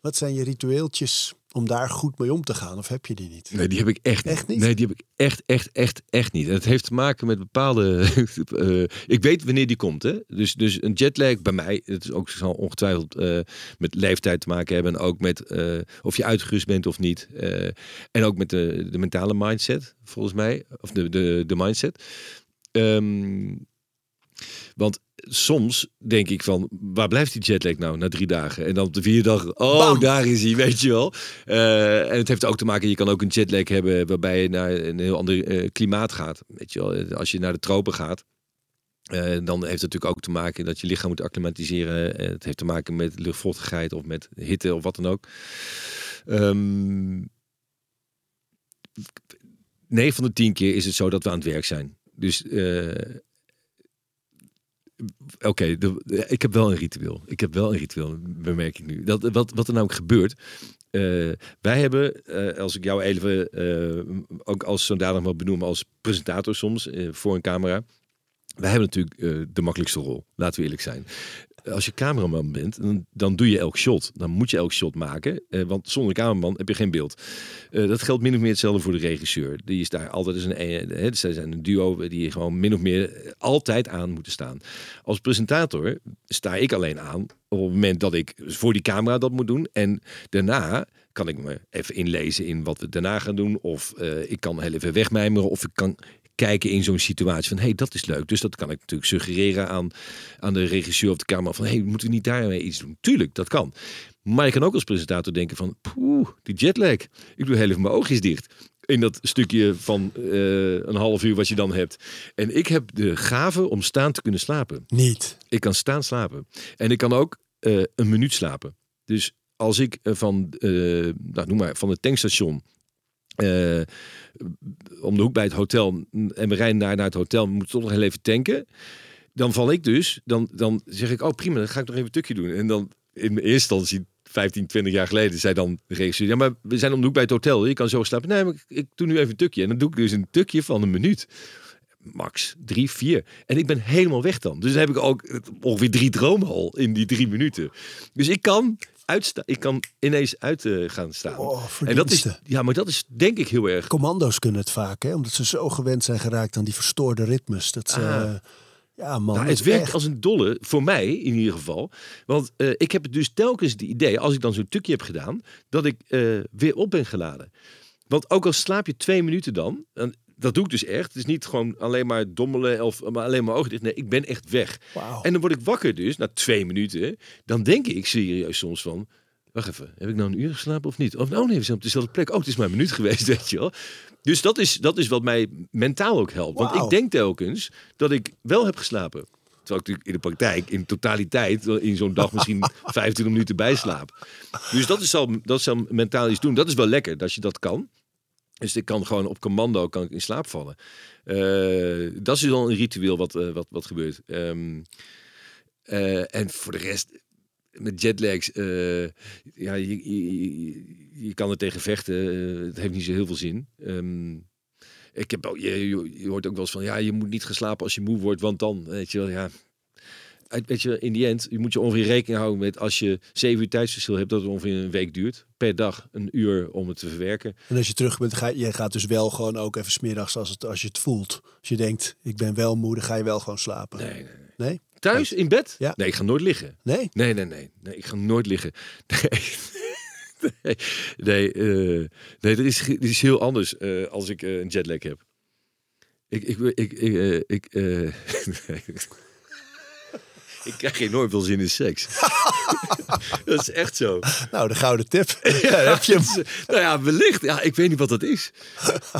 Wat zijn je ritueeltjes om daar goed mee om te gaan? Of heb je die niet? Nee, die heb ik echt, echt niet. Nee, die heb ik echt, echt, echt, echt niet. En het heeft te maken met bepaalde... uh, <laughs> ik weet wanneer die komt, hè. Dus, dus een jetlag bij mij, het is ook zal ongetwijfeld uh, met leeftijd te maken hebben. En ook met uh, of je uitgerust bent of niet. en ook met de, de mentale mindset, volgens mij. Of de, de, de mindset. Um, Want soms denk ik van, waar blijft die jetlag nou na drie dagen? En dan op de vierde dag, oh, Bam! daar is hij, weet je wel. Eh, en het heeft ook te maken, je kan ook een jetlag hebben waarbij je naar een heel ander eh, klimaat gaat. Weet je wel, als je naar de tropen gaat. eh, dan heeft het natuurlijk ook te maken dat je lichaam moet acclimatiseren. Het heeft te maken met luchtvochtigheid of met hitte of wat dan ook. Ehm 9 van de 10 keer is het zo dat we aan het werk zijn. Dus Oké, de- ik heb wel een ritueel. Ik heb wel een ritueel, bemerk ik nu. Dat, wat, wat er namelijk gebeurt. eh, wij hebben, eh, als ik jou even eh, ook als zodanig mag benoemen, als presentator soms eh, voor een camera. Wij hebben natuurlijk eh, de makkelijkste rol, laten we eerlijk zijn. Als je cameraman bent, dan, dan doe je elk shot. Dan moet je elk shot maken, eh, want zonder cameraman heb je geen beeld. Eh, dat geldt min of meer hetzelfde voor de regisseur. Die is daar altijd eens een, eh, hè, zij zijn een duo die gewoon min of meer altijd aan moeten staan. Als presentator sta ik alleen aan op het moment dat ik voor die camera dat moet doen. En daarna kan ik me even inlezen in wat we daarna gaan doen. Of ik kan heel even wegmijmeren. Of ik kan kijken in zo'n situatie van, hé, hey, dat is leuk. Dus dat kan ik natuurlijk suggereren aan, aan de regisseur of de camera van, hé, hey, moeten we niet daarmee iets doen? Tuurlijk, dat kan. Maar je kan ook als presentator denken van, poeh, die jetlag. Ik doe heel even mijn oogjes dicht. In dat stukje van eh, een half uur wat je dan hebt. En ik heb de gave om staan te kunnen slapen. Niet. Ik kan staan slapen. En ik kan ook eh, een minuut slapen. Dus als ik eh, van, nou, noem maar, van het tankstation eh, om de hoek bij het hotel en we rijden daar naar het hotel, we moeten toch nog heel even tanken. Dan val ik dus, dan, dan zeg ik, oh prima, dan ga ik nog even een tukje doen. En dan in eerste instantie, 15, 20 jaar geleden, zei dan de regisseur, ja maar we zijn om de hoek bij het hotel, je kan zo slapen. Nee, maar ik, ik doe nu even een tukje. En dan doe ik dus een tukje van een minuut max drie, vier. En ik ben helemaal weg dan. Dus dan heb ik ook ongeveer drie dromen al in die drie minuten. Dus ik kan uitstaan. Ik kan ineens uit eh, gaan staan. Oh, en dat is, ja, maar dat is denk ik heel erg. Commando's kunnen het vaak, hè? omdat ze zo gewend zijn geraakt aan die verstoorde ritmes. Dat ze, Ah. ja, man. Nou, het werkt echt- als een dolle, voor mij in ieder geval. Want eh, ik heb dus telkens het idee, als ik dan zo'n tukje heb gedaan, dat ik eh, weer op ben geladen. Want ook al slaap je twee minuten dan, dat doe ik dus echt. Het is niet gewoon alleen maar dommelen of maar alleen maar ogen dicht. Nee, ik ben echt weg. En dan word ik wakker dus, na twee minuten. Dan denk ik serieus soms van... Wacht even, heb ik nou een uur geslapen of niet? Of nou nee, we zijn op dezelfde plek. Oh, het is maar een minuut geweest, <laughs> weet je wel. Dus dat is, dat is wat mij mentaal ook helpt. Want ik denk telkens dat ik wel heb geslapen. Terwijl ik natuurlijk in de praktijk, in totaliteit, in zo'n dag <laughs> misschien 25 minuten bijslaap. Dus dat is al, dat is al mentaal iets doen. Dat is wel lekker, dat je dat kan. Dus ik kan gewoon op commando kan ik in slaap vallen. Eh, dat is dan een ritueel wat, eh, wat, wat gebeurt. Ehm, eh, en voor de rest, met jetlags, ja, je, je, je- kan er tegen vechten. het heeft niet zo heel veel zin. Ehm, ik heb, je, je hoort ook wel eens van, ja, je moet niet gaan slapen als je moe wordt, want dan, weet je wel, ja. Weet je, in die end, je moet je ongeveer rekening houden met als je zeven uur tijdsverschil hebt, dat het ongeveer een week duurt. Per dag een uur om het te verwerken. En als je terug bent, ga je gaat dus wel gewoon ook even smiddags als, het, als je het voelt. Als je denkt, ik ben wel moe, dan ga je wel gewoon slapen. Nee, nee, nee. Nee? Thuis, in bed? Ja. Nee, ik ga nooit liggen. Nee? Nee, nee, nee. nee ik ga nooit liggen. <laughs> Nee, nee, nee, eh, nee dat, is, dat is heel anders eh, als ik eh, een jetlag heb. Ik, ik, ik, ik, ik, <laughs> nee. Ik krijg enorm veel zin in seks. <laughs> dat is echt zo. Nou, de gouden tip. <laughs> Ja, <laughs> heb je hem. Nou ja, wellicht. Ja, ik weet niet wat dat is.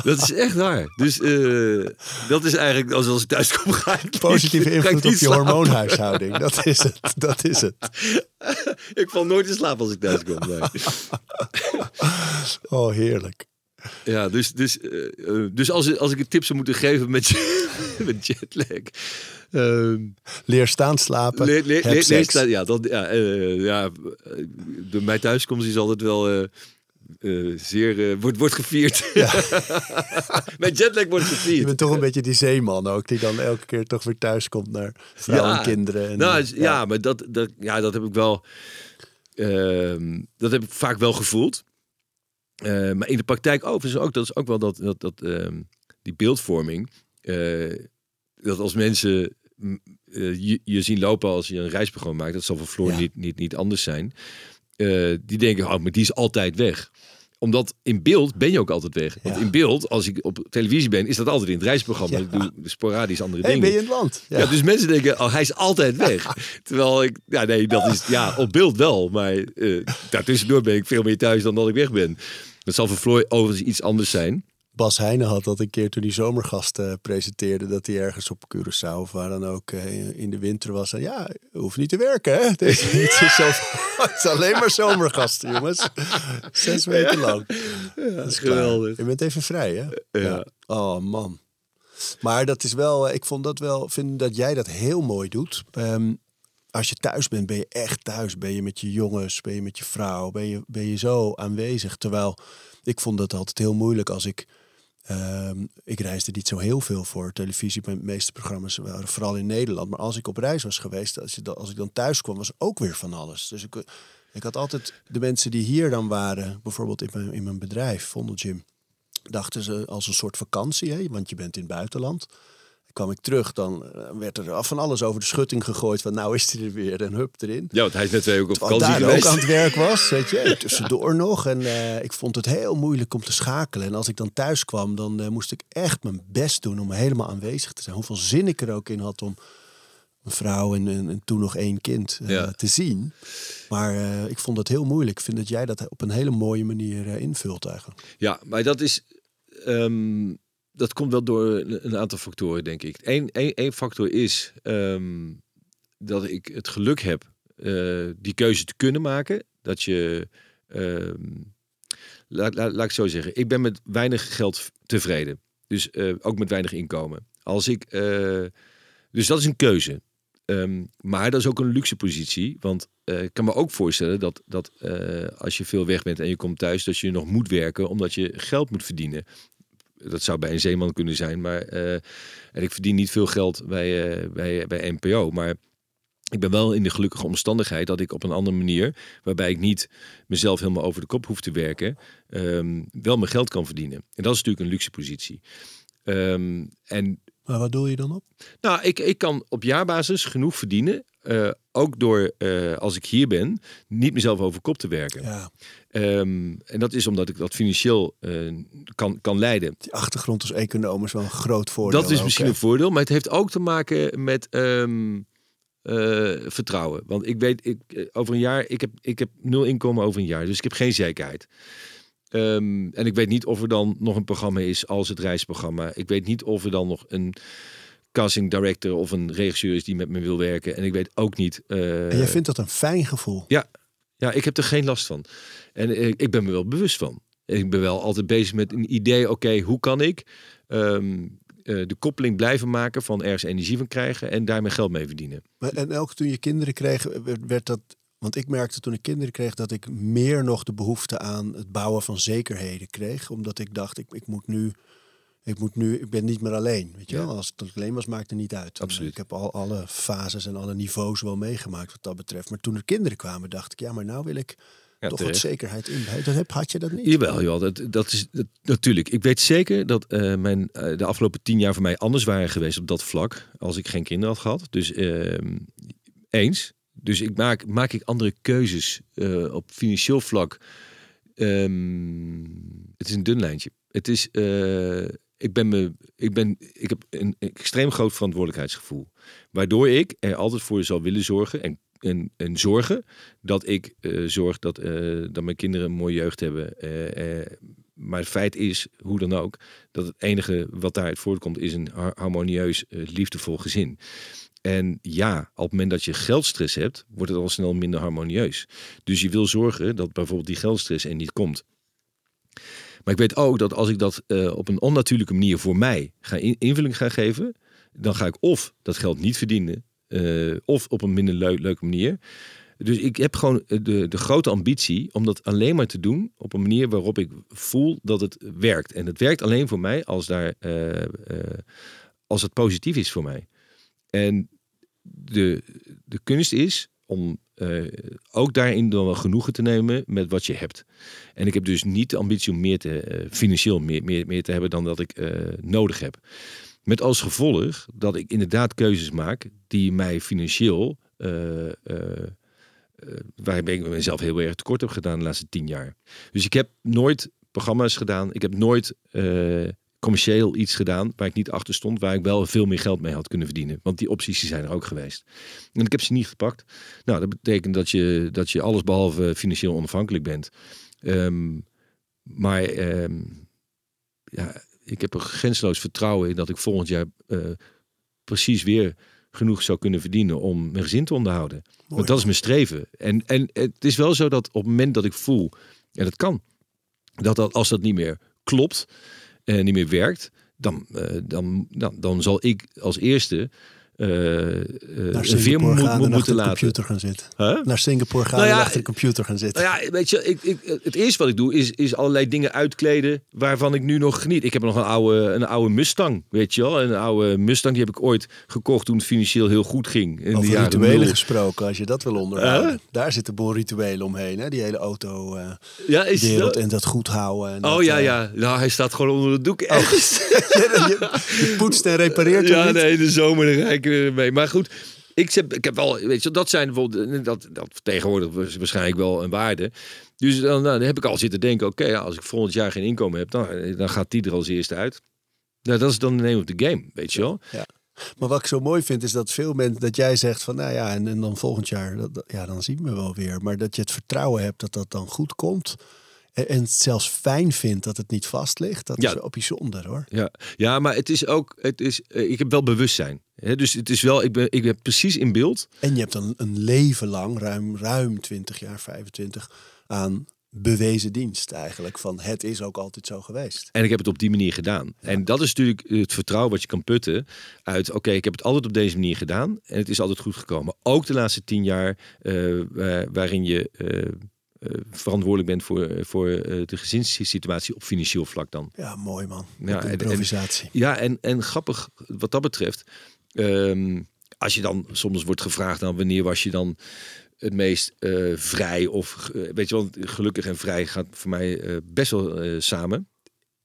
Dat is echt waar. Dus eh, dat is eigenlijk, als, als ik thuis kom, ga ik Positieve ik invloed op je hormoonhuishouding. Dat is het. Dat is het. Ik val nooit in slaap als ik thuis kom. Nee. Oh, heerlijk. <laughs> Ja, dus, dus, eh, eh, dus als, als ik een tip zou moeten geven met, <laughs> met jetlag. ehm, Leer staan slapen. leer, leer, heb leer- leer seks. staan- ja, dat, ja, eh, ja, mijn thuiskomst is altijd wel zeer, wordt, wordt gevierd. <laughs> mijn jetlag wordt Je gevierd. bent toch een beetje die zeeman ook, die dan elke keer toch weer thuis komt naar vrouw en kinderen. En, nou, is- ja. maar dat, dat, ja, dat heb ik wel. ehm, dat heb ik vaak wel gevoeld. Eh, maar in de praktijk overigens ook. Dat is ook wel dat, dat, dat ehm, die beeldvorming. eh, dat als mensen mm, eh, je, je zien lopen als je een reisprogramma maakt. Dat zal voor Floor Ja. niet, niet, niet anders zijn. Die denken, oh, maar die is altijd weg. omdat in beeld ben je ook altijd weg. Want Ja. in beeld, als ik op televisie ben, is dat altijd in het reisprogramma. Ja. Ik doe sporadisch andere Hey, dingen. ben je in het land? Ja. dus mensen denken, oh, hij is altijd weg. <laughs> Terwijl ik, ja nee, dat is, ja, op beeld wel. Maar eh daartussendoor ben ik veel meer thuis dan dat ik weg ben. Dat zal voor Floor overigens iets anders zijn. Bas Heijnen had dat een keer toen hij zomergast eh, presenteerde. Dat hij ergens op Curaçao of waar dan ook eh, in de winter was. En ja, hoeft niet te werken hè. Deze het is, zo, <laughs> het is alleen maar zomergasten jongens. Zes weken lang. dat is geweldig. Je bent even vrij hè. Ja. Oh man. Maar dat is wel, eh, ik vond dat wel, vind dat jij dat heel mooi doet. Ehm, als je thuis bent, ben je echt thuis. Ben je met je jongens, ben je met je vrouw, ben je, ben je zo aanwezig. Terwijl ik vond dat altijd heel moeilijk als ik. ehm, ik reisde niet zo heel veel voor televisie. Mijn meeste programma's waren vooral in Nederland. Maar als ik op reis was geweest, als, je als ik dan thuis kwam, was ook weer van alles. Dus ik, ik had altijd de mensen die hier dan waren, bijvoorbeeld in mijn, in mijn bedrijf, Vondelgym dachten ze als een soort vakantie, hè? want je bent in het buitenland. Kwam ik terug, dan eh, werd er van alles over de schutting gegooid. Van nou is hij er weer en hup erin. Ja, want hij is net twee ook op Terwijl vakantie daar ook aan het werk was, weet je. <laughs> En tussendoor nog. En eh, ik vond het heel moeilijk om te schakelen. En als ik dan thuis kwam, dan eh, moest ik echt mijn best doen om helemaal aanwezig te zijn. Hoeveel zin ik er ook in had om een vrouw en, en, en toen nog één kind Ja. te zien. Maar ik vond het heel moeilijk. Ik vind dat jij dat op een hele mooie manier invult eigenlijk. Ja, maar dat is. ehm, dat komt wel door een aantal factoren, denk ik. Eén één- één factor is ehm, dat ik het geluk heb eh, die keuze te kunnen maken. Dat je. ehm, laat, laat, ik zo zeggen. Ik ben met weinig geld tevreden. Dus eh, ook met weinig inkomen. Als ik. eh, dus dat is een keuze. Ehm, maar dat is ook een luxe positie. Want ik kan me ook voorstellen dat, dat als je veel weg bent en je komt thuis, dat je nog moet werken omdat je geld moet verdienen. Dat zou bij een zeeman kunnen zijn, maar eh, en ik verdien niet veel geld bij, eh, bij, bij NPO. Maar ik ben wel in de gelukkige omstandigheid dat ik op een andere manier, waarbij ik niet mezelf helemaal over de kop hoef te werken, ehm, wel mijn geld kan verdienen. En dat is natuurlijk een luxe positie. Ehm, en Maar wat doe je dan op? nou, ik, ik kan op jaarbasis genoeg verdienen. Eh, ook door, eh, als ik hier ben, niet mezelf over kop te werken. Ja, Ehm, en dat is omdat ik dat financieel eh, kan, kan leiden. die achtergrond als econoom is wel een groot voordeel. Dat is misschien een voordeel, maar het heeft ook te maken met ehm, eh, vertrouwen. Want ik weet, ik, over een jaar, ik heb, ik heb nul inkomen over een jaar, dus ik heb geen zekerheid. Ehm, en ik weet niet of er dan nog een programma is als het reisprogramma. Ik weet niet of er dan nog een casting director of een regisseur is die met me wil werken. En ik weet ook niet. eh, En jij vindt dat een fijn gevoel. ja, ik heb er geen last van. En eh, ik ben me wel bewust van. Ik ben wel altijd bezig met een idee. Oké, hoe kan ik ehm, eh, de koppeling blijven maken van ergens energie van krijgen en daar mijn geld mee verdienen? Maar- En ook toen je kinderen kreeg, werd, werd dat. Want ik merkte toen ik kinderen kreeg dat ik meer nog de behoefte aan het bouwen van zekerheden kreeg. Omdat ik dacht, ik, ik moet nu. Ik moet nu, ik ben niet meer alleen. Weet je Ja. wel? Als het alleen was, maakte het niet uit. Absoluut. Ik heb al alle fases en alle niveaus wel meegemaakt wat dat betreft. Maar toen er kinderen kwamen, dacht ik, ja, maar nou wil ik Ja, toch terecht. wat zekerheid in. Dat heb, had je dat niet? Jawel, jawel dat, dat is dat, natuurlijk. Ik weet zeker dat eh, mijn, eh, de afgelopen tien jaar voor mij anders waren geweest op dat vlak. Als ik geen kinderen had gehad. Dus ehm, eens. Dus ik maak, maak ik andere keuzes eh, op financieel vlak. Ehm, het is een dun lijntje. Het is. Ik ben me. Ik ben. Ik heb een extreem groot verantwoordelijkheidsgevoel. Waardoor ik er altijd voor zal willen zorgen. En, en, en zorgen dat ik eh, zorg dat, eh, dat mijn kinderen een mooie jeugd hebben. Eh, maar het feit is, hoe dan ook, dat het enige wat daaruit voortkomt is een har- harmonieus, liefdevol gezin. En ja, op het moment dat je geldstress hebt, wordt het al snel minder harmonieus. Dus je wil zorgen dat bijvoorbeeld die geldstress er niet komt. Maar ik weet ook dat als ik dat eh, op een onnatuurlijke manier voor mij ga in- invulling ga geven, dan ga ik of dat geld niet verdienen, eh, of op een minder leu- leuke manier. Dus ik heb gewoon de, de grote ambitie om dat alleen maar te doen op een manier waarop ik voel dat het werkt. En het werkt alleen voor mij als, daar, eh, eh, als het positief is voor mij. En de, de kunst is om eh, ook daarin dan wel genoegen te nemen met wat je hebt. En ik heb dus niet de ambitie om meer te, eh, financieel meer, meer, meer te hebben dan dat ik eh, nodig heb. Met als gevolg dat ik inderdaad keuzes maak die mij financieel waar ik mezelf heel erg tekort heb gedaan de laatste tien jaar. Dus ik heb nooit programma's gedaan. Ik heb nooit commercieel iets gedaan waar ik niet achter stond, waar ik wel veel meer geld mee had kunnen verdienen. Want die opties zijn er ook geweest. En ik heb ze niet gepakt. Nou, dat betekent dat je, dat je alles behalve financieel onafhankelijk bent. Ehm, maar ehm, ja, ik heb er grensloos vertrouwen in dat ik volgend jaar uh, precies weer genoeg zou kunnen verdienen om mijn gezin te onderhouden. Want dat is mijn streven. En, en het is wel zo dat op het moment dat ik voel, en dat kan, dat, dat als dat niet meer klopt, niet meer werkt, dan, uh, dan, dan, dan zal ik als eerste uh, naar Singapore moet, gaan moet, moeten laten. computer gaan zitten. Huh? Naar Singapore gaan nou ja, en achter de computer gaan zitten. Nou ja, weet je, ik, ik, het eerste wat ik doe is, is allerlei dingen uitkleden waarvan ik nu nog geniet. Ik heb nog een oude, een oude Mustang, weet je wel. Een oude Mustang, die heb ik ooit gekocht toen het financieel heel goed ging. In Over de rituelen gesproken, als je dat wil onderhouden. Daar zitten boel rituelen omheen, hè? die hele auto uh, ja, is wereld dat... en dat goed houden. En oh dat, ja, ja. Nou, hij staat gewoon onder de doek. Oh. je, <laughs> je, poetst en repareert Ja, nee, de zomer rijken mee. Maar goed, ik heb, ik heb wel, weet je, dat zijn bijvoorbeeld, dat, dat tegenwoordig waarschijnlijk wel een waarde. Dus dan, nou, dan heb ik al zitten denken, oké, ja, als ik volgend jaar geen inkomen heb, dan, dan gaat die er als eerste uit. Nou, dat is dan de name of the game, weet je wel. Ja. Maar wat ik zo mooi vind is dat veel mensen, dat jij zegt van nou ja, en, en dan volgend jaar, dat, ja, dan zien we wel weer. Maar dat je het vertrouwen hebt dat dat dan goed komt. En zelfs fijn vindt dat het niet vast ligt. Dat is wel bijzonder hoor. Ja, ja maar het is ook, het is, eh, ik heb wel bewustzijn. Hè? Dus het is wel, ik ben, ik ben precies in beeld. En je hebt dan een leven lang, ruim, ruim 20 jaar, 25, aan bewezen dienst eigenlijk. Van het is ook altijd zo geweest. En ik heb het op die manier gedaan. En dat is natuurlijk het vertrouwen wat je kan putten uit... oké, ik heb het altijd op deze manier gedaan en het is altijd goed gekomen. Ook de laatste tien jaar uh, waarin je... Uh, verantwoordelijk bent voor, eh, voor uh, de gezinssituatie op financieel vlak dan. Ja, mooi man. Ja, en, improvisatie. En, ja, en, en grappig wat dat betreft. Um, als je dan soms wordt gevraagd, dan wanneer was je dan het meest uh, vrij of weet je wel, gelukkig en vrij gaat voor mij best wel samen.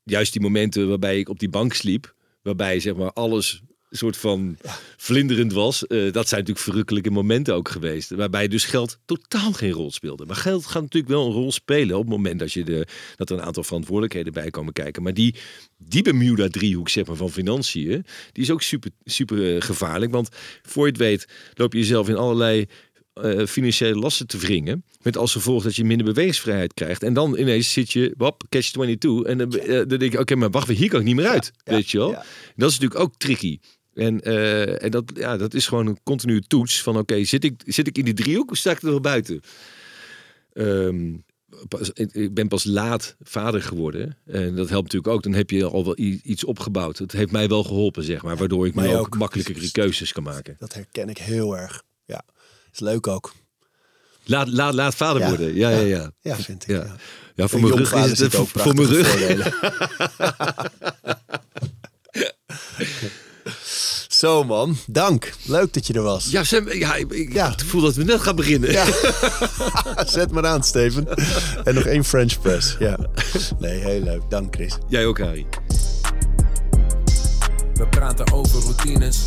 Juist die momenten waarbij ik op die bank sliep, waarbij zeg maar alles soort van vlinderend was. Uh, dat zijn natuurlijk verrukkelijke momenten ook geweest. Waarbij dus geld totaal geen rol speelde. Maar geld gaat natuurlijk wel een rol spelen op het moment dat, je de, dat er een aantal verantwoordelijkheden bij komen kijken. Maar die, die Bermuda driehoek zeg maar, van financiën, die is ook super, super uh, gevaarlijk. Want voor je het weet loop je jezelf in allerlei uh, financiële lasten te wringen. Met als gevolg dat je minder bewegingsvrijheid krijgt. En dan ineens zit je, wap, catch 22. En dan, dan denk je, oké, maar wacht, hier kan ik niet meer uit. weet je wel? Dat is natuurlijk ook tricky. En, uh, en dat, ja, dat is gewoon een continue toets van oké, zit, ik, zit ik in die driehoek of sta ik er wel buiten? Um, ik ben pas laat vader geworden. En dat helpt natuurlijk ook. Dan heb je al wel iets opgebouwd. Het heeft mij wel geholpen, zeg maar. Waardoor ik nu ook, ook makkelijker keuzes kan maken. Dat herken ik heel erg. Ja, is leuk ook. Laat, laat, laat vader worden. Ja, ja, ja. Ja, vind ik. Ja, ja. voor mijn rug is het, ook voor mijn rug. <laughs> <laughs> <laughs> <laughs> Zo man, dank. Leuk dat je er was. Ja, ja, ik, ja. voel dat we net gaan beginnen. Ja. <laughs> Zet maar aan, Steven. En nog één French press. Ja. Nee, heel leuk. Dank, Chris. Jij ook, Harry. We praten over routines